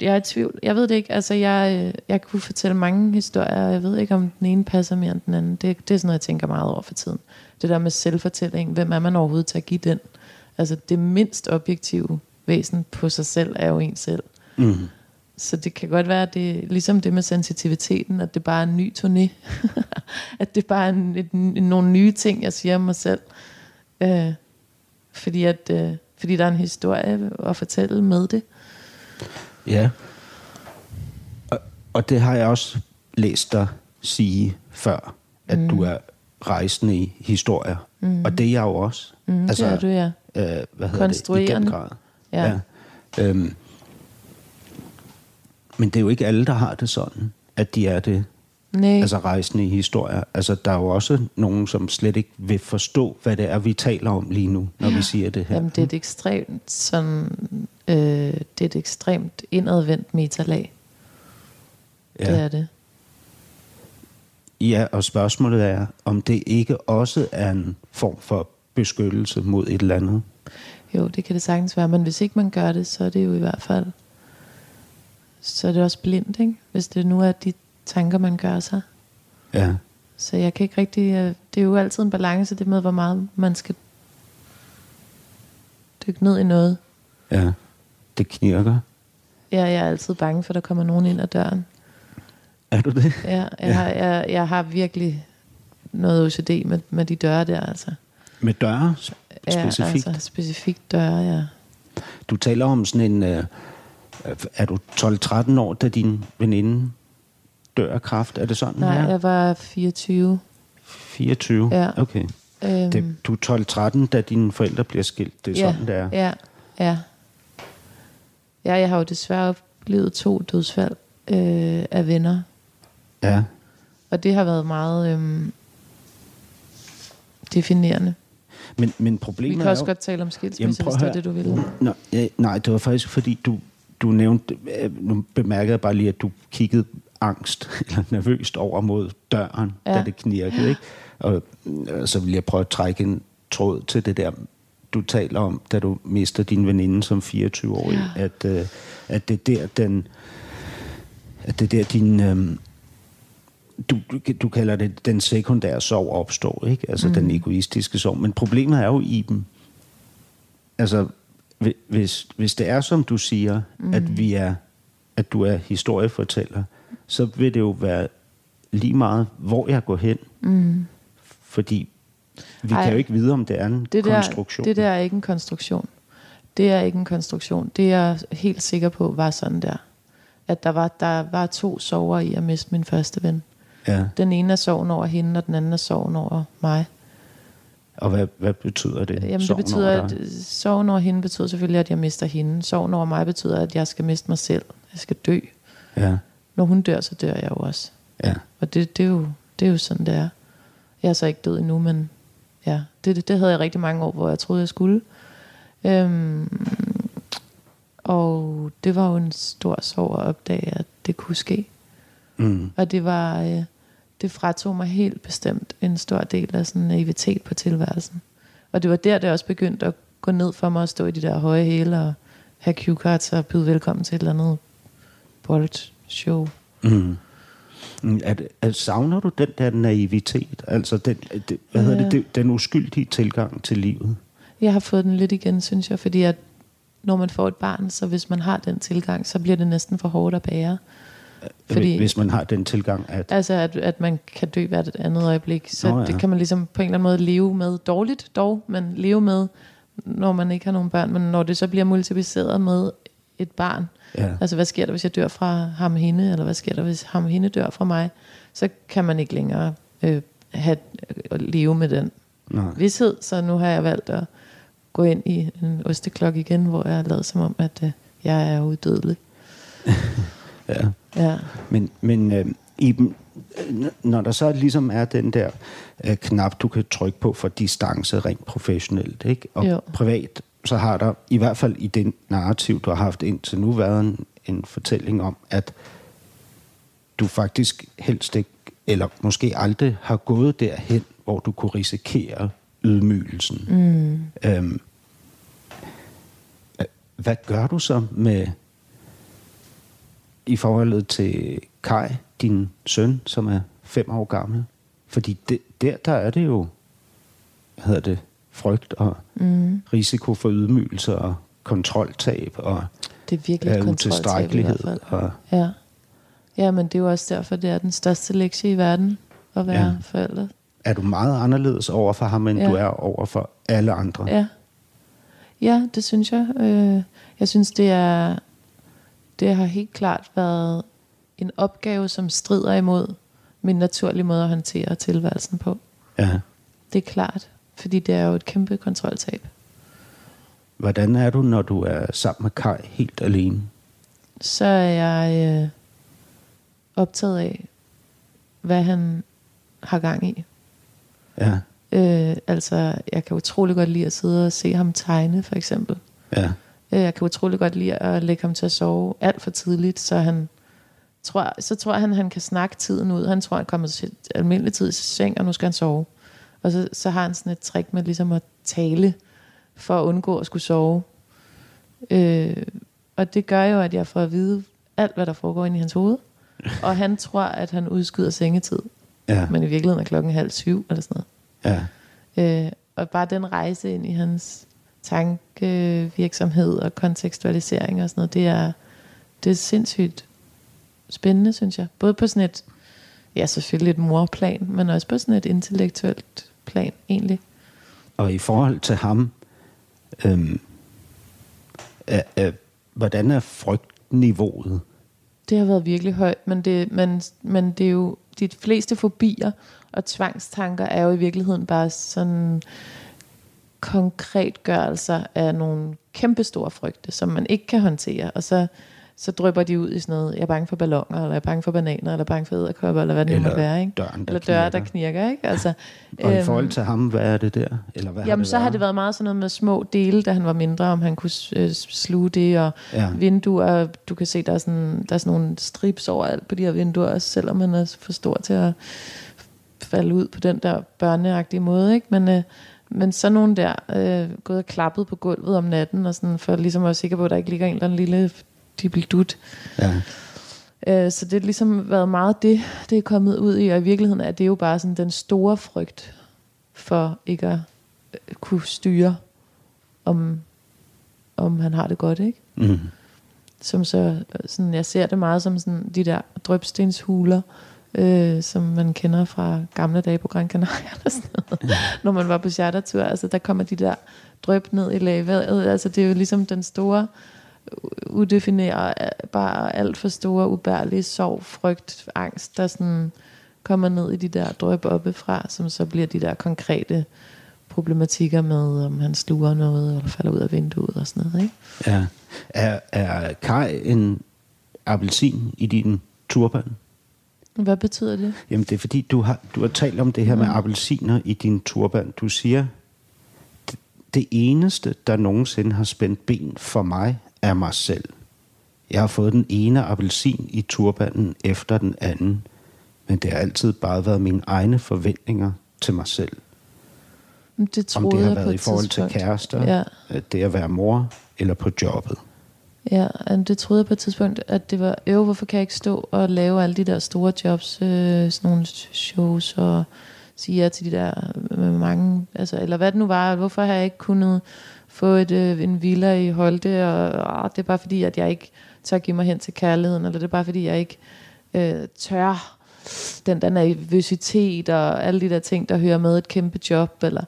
jeg er i tvivl. Jeg ved det ikke. Altså, jeg, jeg kunne fortælle mange historier, og jeg ved ikke, om den ene passer mere end den anden. Det, det er sådan noget, jeg tænker meget over for tiden. Det der med selvfortælling. Hvem er man overhovedet til at give den? Altså, det mindst objektive væsen på sig selv er jo en selv. Mm. Så det kan godt være, at det er ligesom det med sensitiviteten, at det bare er en ny turné. at det bare er en, et, nogle nye ting, jeg siger om mig selv. Øh, fordi, at, øh, fordi der er en historie at fortælle med det. Ja. Og, og det har jeg også læst dig sige før, at mm. du er rejsende i historier. Mm. Og det er jeg jo også. Mm, altså, det er du, ja. Øh, hvad hedder det? I den grad. Ja. ja. Øhm, men det er jo ikke alle, der har det sådan, at de er det. Nej. Altså rejsende i historier. Altså, der er jo også nogen, som slet ikke vil forstå, hvad det er, vi taler om lige nu, når ja. vi siger det her. Jamen, det er et ekstremt sådan øh, det er et ekstremt indadvendt metalag. Ja. Det er det. Ja, og spørgsmålet er, om det ikke også er en form for beskyttelse mod et eller andet? Jo, det kan det sagtens være, men hvis ikke man gør det, så er det jo i hvert fald, så er det også blindt, ikke? Hvis det nu er de tanker, man gør sig. Ja. Så jeg kan ikke rigtig, øh, det er jo altid en balance, det med, hvor meget man skal dykke ned i noget. Ja. Det knirker. Ja, jeg er altid bange for, at der kommer nogen ind ad døren. Er du det? Ja, jeg, ja. Har, jeg, jeg har virkelig noget OCD med, med de døre der, altså. Med døre Ja, specifikt? altså specifikt døre, ja. Du taler om sådan en... Øh, er du 12-13 år, da din veninde dør af kræft? Er det sådan Nej, her? jeg var 24. 24? Ja. Okay. Øhm, Det, du er 12-13, da dine forældre bliver skilt. Det er ja, sådan, det er. Ja, ja. Ja, jeg har jo desværre oplevet to dødsfald øh, af venner. Ja. Og det har været meget øhm, definerende. Men, men Vi problemet kan er også jo... godt tale om skilsmisse, hvis det er det, du vil. Nå, ja, nej, det var faktisk fordi, du, du nævnte... øh, Nu bemærkede jeg bare lige, at du kiggede angst eller nervøst over mod døren, ja. da det knirkede. Ikke? Og øh, så vil jeg prøve at trække en tråd til det der, du taler om, da du mister din veninde som 24-årig. Ja. At, øh, at det er der, den... At det er der, din... Øh, du, du, kalder det den sekundære sorg opstår, ikke? Altså mm. den egoistiske sorg. Men problemet er jo i dem. Altså, hvis, hvis det er, som du siger, mm. at vi er, at du er historiefortæller, så vil det jo være lige meget, hvor jeg går hen. Mm. Fordi vi Ej. kan jo ikke vide, om det er en Det der, konstruktion. det der er ikke en konstruktion. Det er ikke en konstruktion. Det er jeg helt sikker på var sådan der. At der var, der var to sover i at miste min første ven. Ja. Den ene er sorgen over hende, og den anden er sorgen over mig. Og hvad, hvad betyder det? Jamen det betyder, at øh, sorgen over hende betyder selvfølgelig, at jeg mister hende. Sorgen over mig betyder, at jeg skal miste mig selv. Jeg skal dø. Ja, Når hun dør, så dør jeg jo også. ja. Og det, det, er, jo, det er jo sådan, det er. Jeg er så ikke død endnu, men ja, det, det, det havde jeg rigtig mange år, hvor jeg troede, jeg skulle. Øhm, og det var jo en stor sorg at opdage, at det kunne ske. Mm. Og det var, øh, det fratog mig helt bestemt en stor del af sådan naivitet på tilværelsen. Og det var der, det også begyndte at gå ned for mig at stå i de der høje hæle og have cue-cards og byde velkommen til et eller andet boldshow. Mm. Er, det- er, savner du den der naivitet? Altså den, det, hvad hedder Ja. det, det, den uskyldige tilgang til livet? Jeg har fået den lidt igen, synes jeg, fordi at når man får et barn, så hvis man har den tilgang, så bliver det næsten for hårdt at bære. Fordi, Hvis man har den tilgang, at... Altså, at, at man kan dø hvert et andet øjeblik. Så Nå, ja. det kan man ligesom på en eller anden måde leve med. Dårligt dog, men leve med, når man ikke har nogen børn. Men når det så bliver multipliceret med et barn. Ja. Altså, hvad sker der, hvis jeg dør fra ham hende? Eller hvad sker der, hvis ham hende dør fra mig? Så kan man ikke længere øh, have, øh, leve med den Nej. vidshed. Så nu har jeg valgt at gå ind i en osteklok igen, hvor jeg har lavet som om, at øh, jeg er uddødelig. Ja. Ja. Men, men øh, Iben, når der så ligesom er den der øh, knap, du kan trykke på for distance rent professionelt, ikke? og Jo. privat, så har der i hvert fald i den narrativ, du har haft indtil nu, været en, en fortælling om, at du faktisk helst ikke, eller måske aldrig har gået derhen, hvor du kunne risikere ydmygelsen. Mm. Øhm, øh, hvad gør du så med i forholdet til Kai, din søn, som er fem år gammel? Fordi det, der, der er det jo, hvad hedder det, frygt og mm. risiko for ydmygelse og kontroltab og Det er virkelig øh, utilstrækkelighed. Og, Ja. ja, men det er jo også derfor, det er den største lektie i verden at være ja. forældre. er du meget anderledes over for ham, end Ja. du er over for alle andre? Ja. ja, det synes jeg. Øh, jeg synes, det er det har helt klart været en opgave, som strider imod min naturlige måde at håndtere tilværelsen på. ja. Det er klart, fordi det er jo et kæmpe kontroltab. Hvordan er du, når du er sammen med Kai helt alene? Så er jeg øh, optaget af, hvad han har gang i. Ja, Øh, altså, jeg kan utrolig godt lide at sidde og se ham tegne, for eksempel. ja, Jeg kan utrolig godt lide at lægge ham til at sove alt for tidligt, så han tror, så tror han, han kan snakke tiden ud. Han tror, han kommer til almindelig tid i seng, og nu skal han sove. Og så, så har han sådan et trick med ligesom at tale, for at undgå at skulle sove. Øh, og det gør jo, at jeg får at vide alt, hvad der foregår inde i hans hoved. Og han tror, at han udskyder sengetid. ja, Men i virkeligheden er klokken halv syv, eller sådan noget. ja. Øh, og bare den rejse ind i hans tankevirksomhed og kontekstualisering og sådan noget, det er, det er sindssygt spændende, synes jeg. Både på sådan et, ja selvfølgelig et morplan, men også på sådan et intellektuelt plan egentlig. Og i forhold til ham, øhm, er, er, hvordan er frygtniveauet? Det har været virkelig højt, men det, men, men det er jo, de fleste fobier og tvangstanker er jo i virkeligheden bare sådan konkretgørelser af nogle kæmpestore frygte, som man ikke kan håndtere, og så så drøber de ud i sådan noget, jeg er bange for ballonger, eller jeg er bange for bananer, eller jeg er bange for æderkopper, eller hvad det nu må være. Ikke? Døren, eller døre, der knirker. Ikke? Altså, og øhm, i forhold til ham, hvad er det der? Eller hvad jamen, har så været? har det været meget sådan noget med små dele, da han var mindre, om han kunne øh, sluge det, og ja. vinduer, du kan se, der er, sådan, der er sådan nogle strips overalt på de her vinduer, selvom han er for stor til at falde ud på den der børneagtige måde. Ikke? Men, øh, men så nogen der, øh, gået og klappet på gulvet om natten, og sådan, for ligesom at være sikker på, at der ikke ligger en eller anden lille dut. Ja. Øh, så det har ligesom været meget det, det er kommet ud i, og i virkeligheden er det jo bare sådan den store frygt for ikke at øh, kunne styre, om, om han har det godt, ikke? Mm. Som så, sådan, jeg ser det meget som sådan de der drøbstenshuler, øh, som man kender fra gamle dage på Gran Canaria, eller sådan noget, ja. når man var på chartertur. Altså, der kommer de der drøb ned i lavaet. Altså, det er jo ligesom den store udefinerer bare alt for store, ubærlige sorg, frygt, angst, der sådan kommer ned i de der drøb oppefra, som så bliver de der konkrete problematikker med, om han sluger noget, eller falder ud af vinduet og sådan noget. Ikke? Ja. Er, er Kai en appelsin i din turban? Hvad betyder det? Jamen det er fordi, du har, du har talt om det her mm. med appelsiner i din turban. Du siger, det, det eneste, der nogensinde har spændt ben for mig, af mig selv. Jeg har fået den ene appelsin i turbanen efter den anden, men det har altid bare været mine egne forventninger til mig selv. Det troede Om det har jeg været i forhold til kærester, ja. det at være mor, eller på jobbet. Ja, det troede jeg på et tidspunkt, at det var, øv, hvorfor kan jeg ikke stå og lave alle de der store jobs, øh, sådan nogle shows, og sige ja til de der med mange, altså, eller hvad det nu var, hvorfor har jeg ikke kunnet få et, øh, en villa i Holte, og øh, det er bare fordi, at jeg ikke tør give mig hen til kærligheden, eller det er bare fordi, jeg ikke øh, tør den der nervøsitet og alle de der ting, der hører med et kæmpe job. Eller,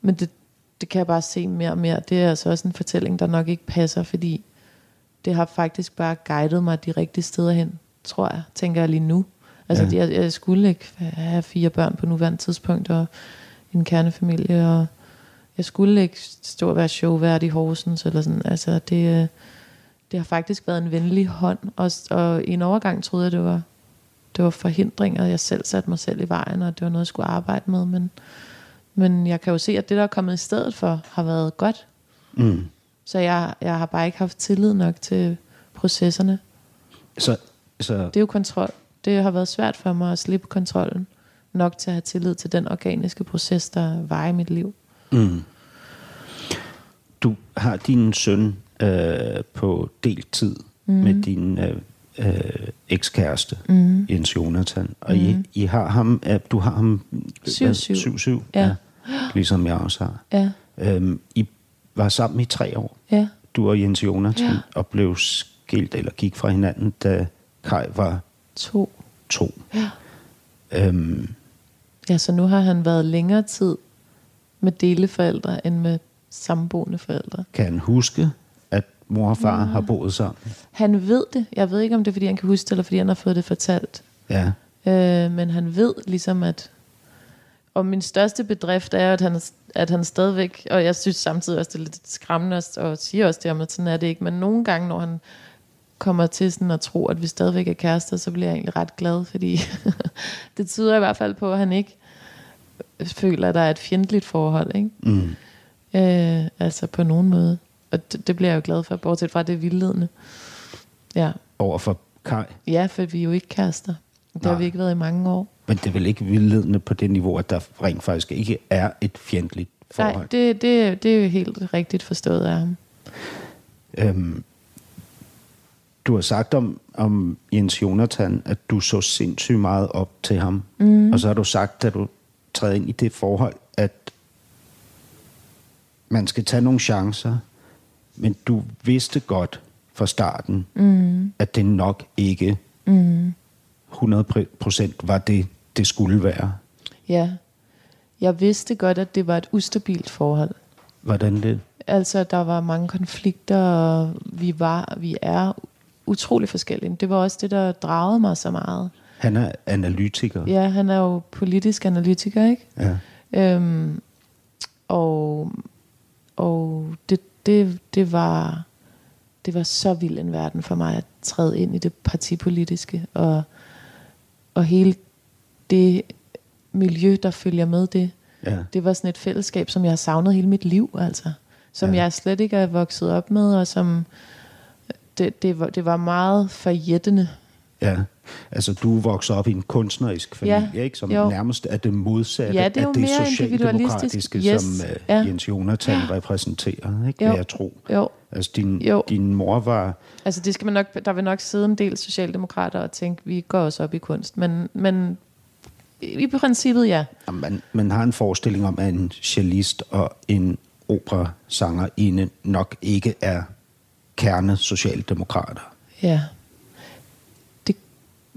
men det, det kan jeg bare se mere og mere. Det er altså også en fortælling, der nok ikke passer, fordi det har faktisk bare guidet mig de rigtige steder hen, tror jeg, tænker jeg lige nu. Altså, ja. jeg, jeg skulle ikke have fire børn på nuværende tidspunkt, og en kernefamilie, og jeg skulle ikke stå og være showvært i Horsens, eller sådan. Altså, det, det har faktisk været en venlig hånd, og, og i en overgang troede jeg, det var, det var forhindringer, jeg selv satte mig selv i vejen, og det var noget, jeg skulle arbejde med, men, men jeg kan jo se, at det, der er kommet i stedet for, har været godt. Mm. Så jeg, jeg har bare ikke haft tillid nok til processerne. Så, så... Det er jo kontrol. Det har været svært for mig at slippe kontrollen nok til at have tillid til den organiske proces, der var i mit liv. Mm. Du har din søn øh, på deltid mm. med din øh, øh, ekskæreste, mm. Jens Jonathan. Og mm. I, I har ham, øh, du har ham 7-7. Ja. ja. Ligesom jeg også har. Ja. Øhm, I var sammen i tre år. Ja. Du og Jens Jonathan. Ja. Og blev skilt eller gik fra hinanden, da Kai var to. to. Ja. Øhm, ja, så nu har han været længere tid med deleforældre end med samboende forældre. Kan han huske, at mor og far ja. har boet sammen? Han ved det. Jeg ved ikke, om det er, fordi han kan huske det, eller fordi han har fået det fortalt. Ja. Øh, men han ved ligesom, at... Og min største bedrift er, at han, at han stadigvæk... Og jeg synes samtidig også, det er lidt skræmmende, og siger også det om, at sådan er det ikke. Men nogle gange, når han kommer til sådan at tro, at vi stadigvæk er kærester, så bliver jeg egentlig ret glad, fordi det tyder i hvert fald på, at han ikke føler, at der er et fjendtligt forhold. Ikke? Mm. Øh, altså på nogen måde. Og det, det bliver jeg jo glad for, bortset fra det vildledende. Ja. Over for Kai? Ja, for vi er jo ikke kærester. Det Nej. har vi ikke været i mange år. Men det er vel ikke vildledende på det niveau, at der rent faktisk ikke er et fjendtligt forhold? Nej, det, det, det er jo helt rigtigt forstået af ham. Øhm, du har sagt om, om Jens Jonathan, at du så sindssygt meget op til ham. Mm. Og så har du sagt, at du træder ind i det forhold, at man skal tage nogle chancer, men du vidste godt fra starten, mm. at det nok ikke mm. 100% var det, det skulle være. Ja. Jeg vidste godt, at det var et ustabilt forhold. Hvordan det? Altså, der var mange konflikter, og vi, var, vi er utrolig forskellige. Det var også det, der dragede mig så meget. Han er analytiker. Ja, han er jo politisk analytiker, ikke? Ja. Øhm, og og det, det, det, var, det var så vild en verden for mig at træde ind i det partipolitiske, og, og hele det miljø, der følger med det. Ja. Det var sådan et fællesskab, som jeg har savnet hele mit liv, altså. Som Ja. jeg slet ikke er vokset op med, og som det, det, var, det var meget forjættende. Ja, altså du vokser op i en kunstnerisk familie, Ja, ikke? som jo. nærmest er det modsatte Ja, det er af det socialdemokratiske, som Yes, uh, ja. Jens Jonathan Ja. repræsenterer, ikke? Jo. vil jeg tro. Jo, Altså din, Jo. din mor var... altså det skal man nok, der vil nok sidde en del socialdemokrater og tænke, vi går også op i kunst, men, men i princippet ja. Man, man har en forestilling om, at en cellist og en operasangerinde nok ikke er kerne socialdemokrater, Ja. Det,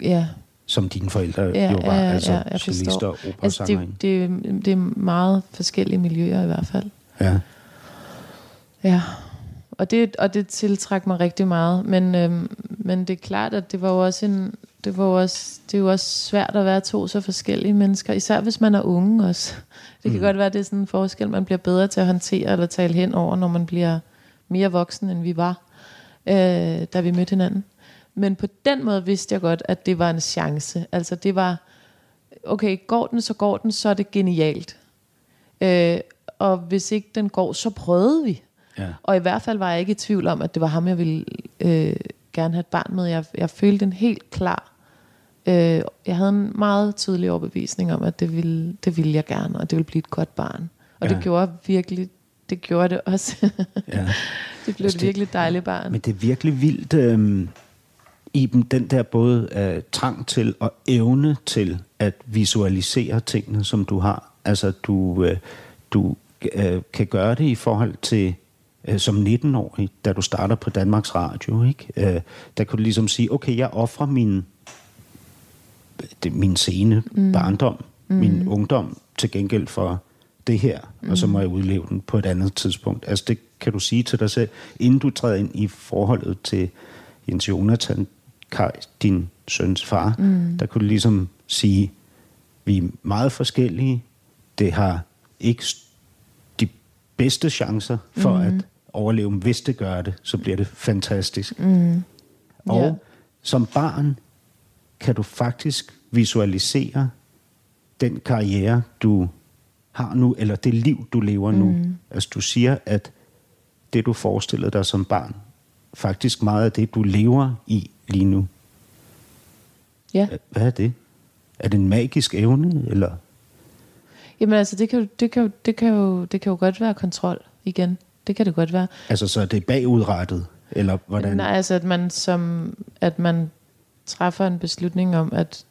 ja, som dine forældre ja, jo var, ja, altså ja, cellister og Altså operasangerinde. det, det, det er meget forskellige miljøer i hvert fald. Ja. Ja, og det, og det tiltrækker mig rigtig meget. Men, øhm, men det er klart, at det var jo også en, det var jo også, det er jo også svært at være to så forskellige mennesker, især hvis man er unge også. Det kan mm. godt være, at det er sådan en forskel, man bliver bedre til at håndtere eller tale hen over, når man bliver mere voksen, end vi var, øh, da vi mødte hinanden. Men på den måde vidste jeg godt, at det var en chance. Altså det var, okay, går den, så går den, så er det genialt. Øh, og hvis ikke den går, så prøvede vi. Ja. Og i hvert fald var jeg ikke i tvivl om, at det var ham, jeg ville øh, gerne have et barn med. Jeg, jeg følte en helt klar... Øh, jeg havde en meget tydelig overbevisning om, at det ville, det ville jeg gerne, og det ville blive et godt barn. Og Ja. det gjorde virkelig, det gjorde det også. Ja. det blev Altså, et virkelig dejligt barn. Men det er virkelig vildt, øhm, Iben, den der både øh, trang til og evne til at visualisere tingene, som du har. Altså, du, øh, du øh, kan gøre det i forhold til øh, som 19-årig, da du starter på Danmarks Radio, ikke? Øh, der kan du ligesom sige, okay, jeg offrer min, det, min sene mm. barndom, mm. min ungdom til gengæld for det her, mm. og så må jeg udleve den på et andet tidspunkt. Altså det kan du sige til dig selv, inden du træder ind i forholdet til Jens Jonathan, Kai, din søns far, mm. der kunne du ligesom sige, vi er meget forskellige, det har ikke de bedste chancer for mm. at overleve, hvis det gør det, så bliver det fantastisk. Mm. Og Ja. som barn kan du faktisk visualisere den karriere, du har nu, eller det liv, du lever nu. Mm. Altså du siger, at det, du forestillede dig som barn, faktisk meget af det, du lever i lige nu. Ja. Hvad er det? Er det en magisk evne, eller? Jamen altså, det kan, jo, det, kan jo, det, kan jo, det kan jo godt være kontrol igen. Det kan det godt være. Altså, så er det bagudrettet, eller hvordan? Nej, altså at man, som, at man træffer en beslutning om, at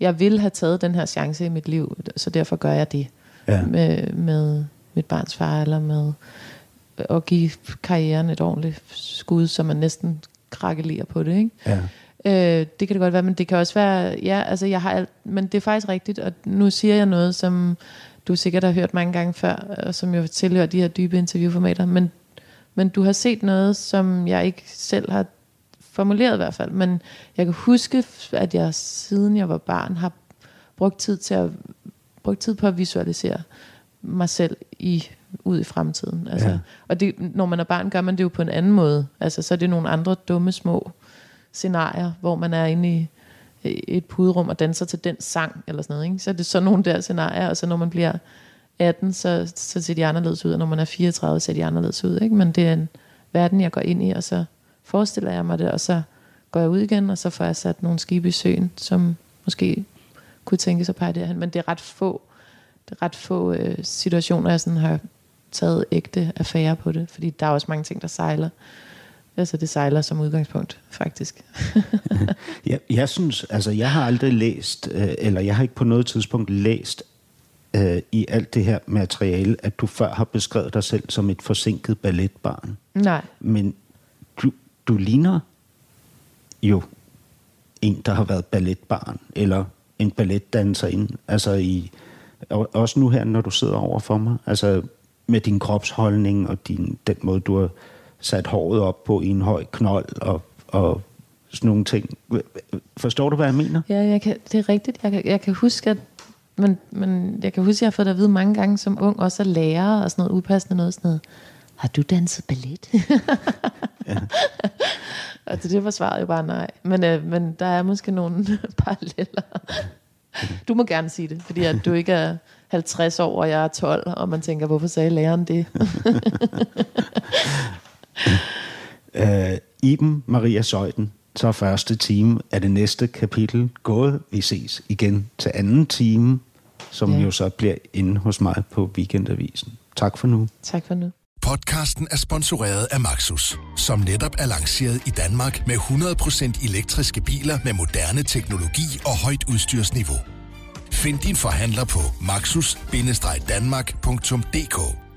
jeg vil have taget den her chance i mit liv, så derfor gør jeg det Ja. med, med mit barns far, eller med at give karrieren et ordentligt skud, så man næsten krakelerer på det, ikke? Ja. Øh, det kan det godt være, men det kan også være, ja, altså jeg har alt, men det er faktisk rigtigt, og nu siger jeg noget, som du sikkert har hørt mange gange før, og som jo tilhører de her dybe interviewformater, men, men du har set noget, som jeg ikke selv har formuleret i hvert fald, men jeg kan huske, at jeg siden jeg var barn har brugt tid til at brugt tid på at visualisere mig selv i ud i fremtiden. Altså, Ja. Og det, når man er barn, gør man det jo på en anden måde. Altså, så er det nogle andre dumme små scenarier, hvor man er inde i Øh, et puderum og danser til den sang, eller sådan noget. Ikke? Så er det sådan nogle der scenarier, og så når man bliver 18, så, så ser de anderledes ud, og når man er 34, ser de anderledes ud. Ikke? Men det er en verden, jeg går ind i, og så forestiller jeg mig det, og så går jeg ud igen, og så får jeg sat nogle skibe i søen, som måske kunne tænke sig at pege derhen. Men det er ret få, det er ret få øh, situationer, jeg sådan har taget ægte affære på det, fordi der er også mange ting, der sejler. Altså det sejler som udgangspunkt, faktisk. Jeg, jeg synes, altså jeg har aldrig læst, øh, eller jeg har ikke på noget tidspunkt læst øh, i alt det her materiale, at du før har beskrevet dig selv som et forsinket balletbarn. Nej. Men du, du ligner jo en, der har været balletbarn, eller en balletdanserinde. Altså i, og også nu her, når du sidder over for mig, altså med din kropsholdning og din, den måde, du har sat håret op på en høj knold og, og sådan nogle ting. Forstår du, hvad jeg mener? Ja, jeg kan, det er rigtigt. Jeg kan, jeg kan huske, at men, men jeg kan huske, at jeg har fået det at vide mange gange som ung, også at lære og sådan noget upassende noget, sådan noget. Har du danset ballet? ja. og til det var svaret jo bare nej. Men, øh, men der er måske nogle paralleller. Du må gerne sige det, fordi at du ikke er 50 år, og jeg er 12, og man tænker, hvorfor sagde læreren det? uh, Iben Maria Søjden, så første time af det næste kapitel gået. Vi ses igen til anden time, som ja. jo så bliver inde hos mig på Weekendavisen. Tak for nu. Tak for nu. Podcasten er sponsoreret af Maxus, som netop er lanceret i Danmark med 100% elektriske biler med moderne teknologi og højt udstyrsniveau. Find din forhandler på maxus-danmark.dk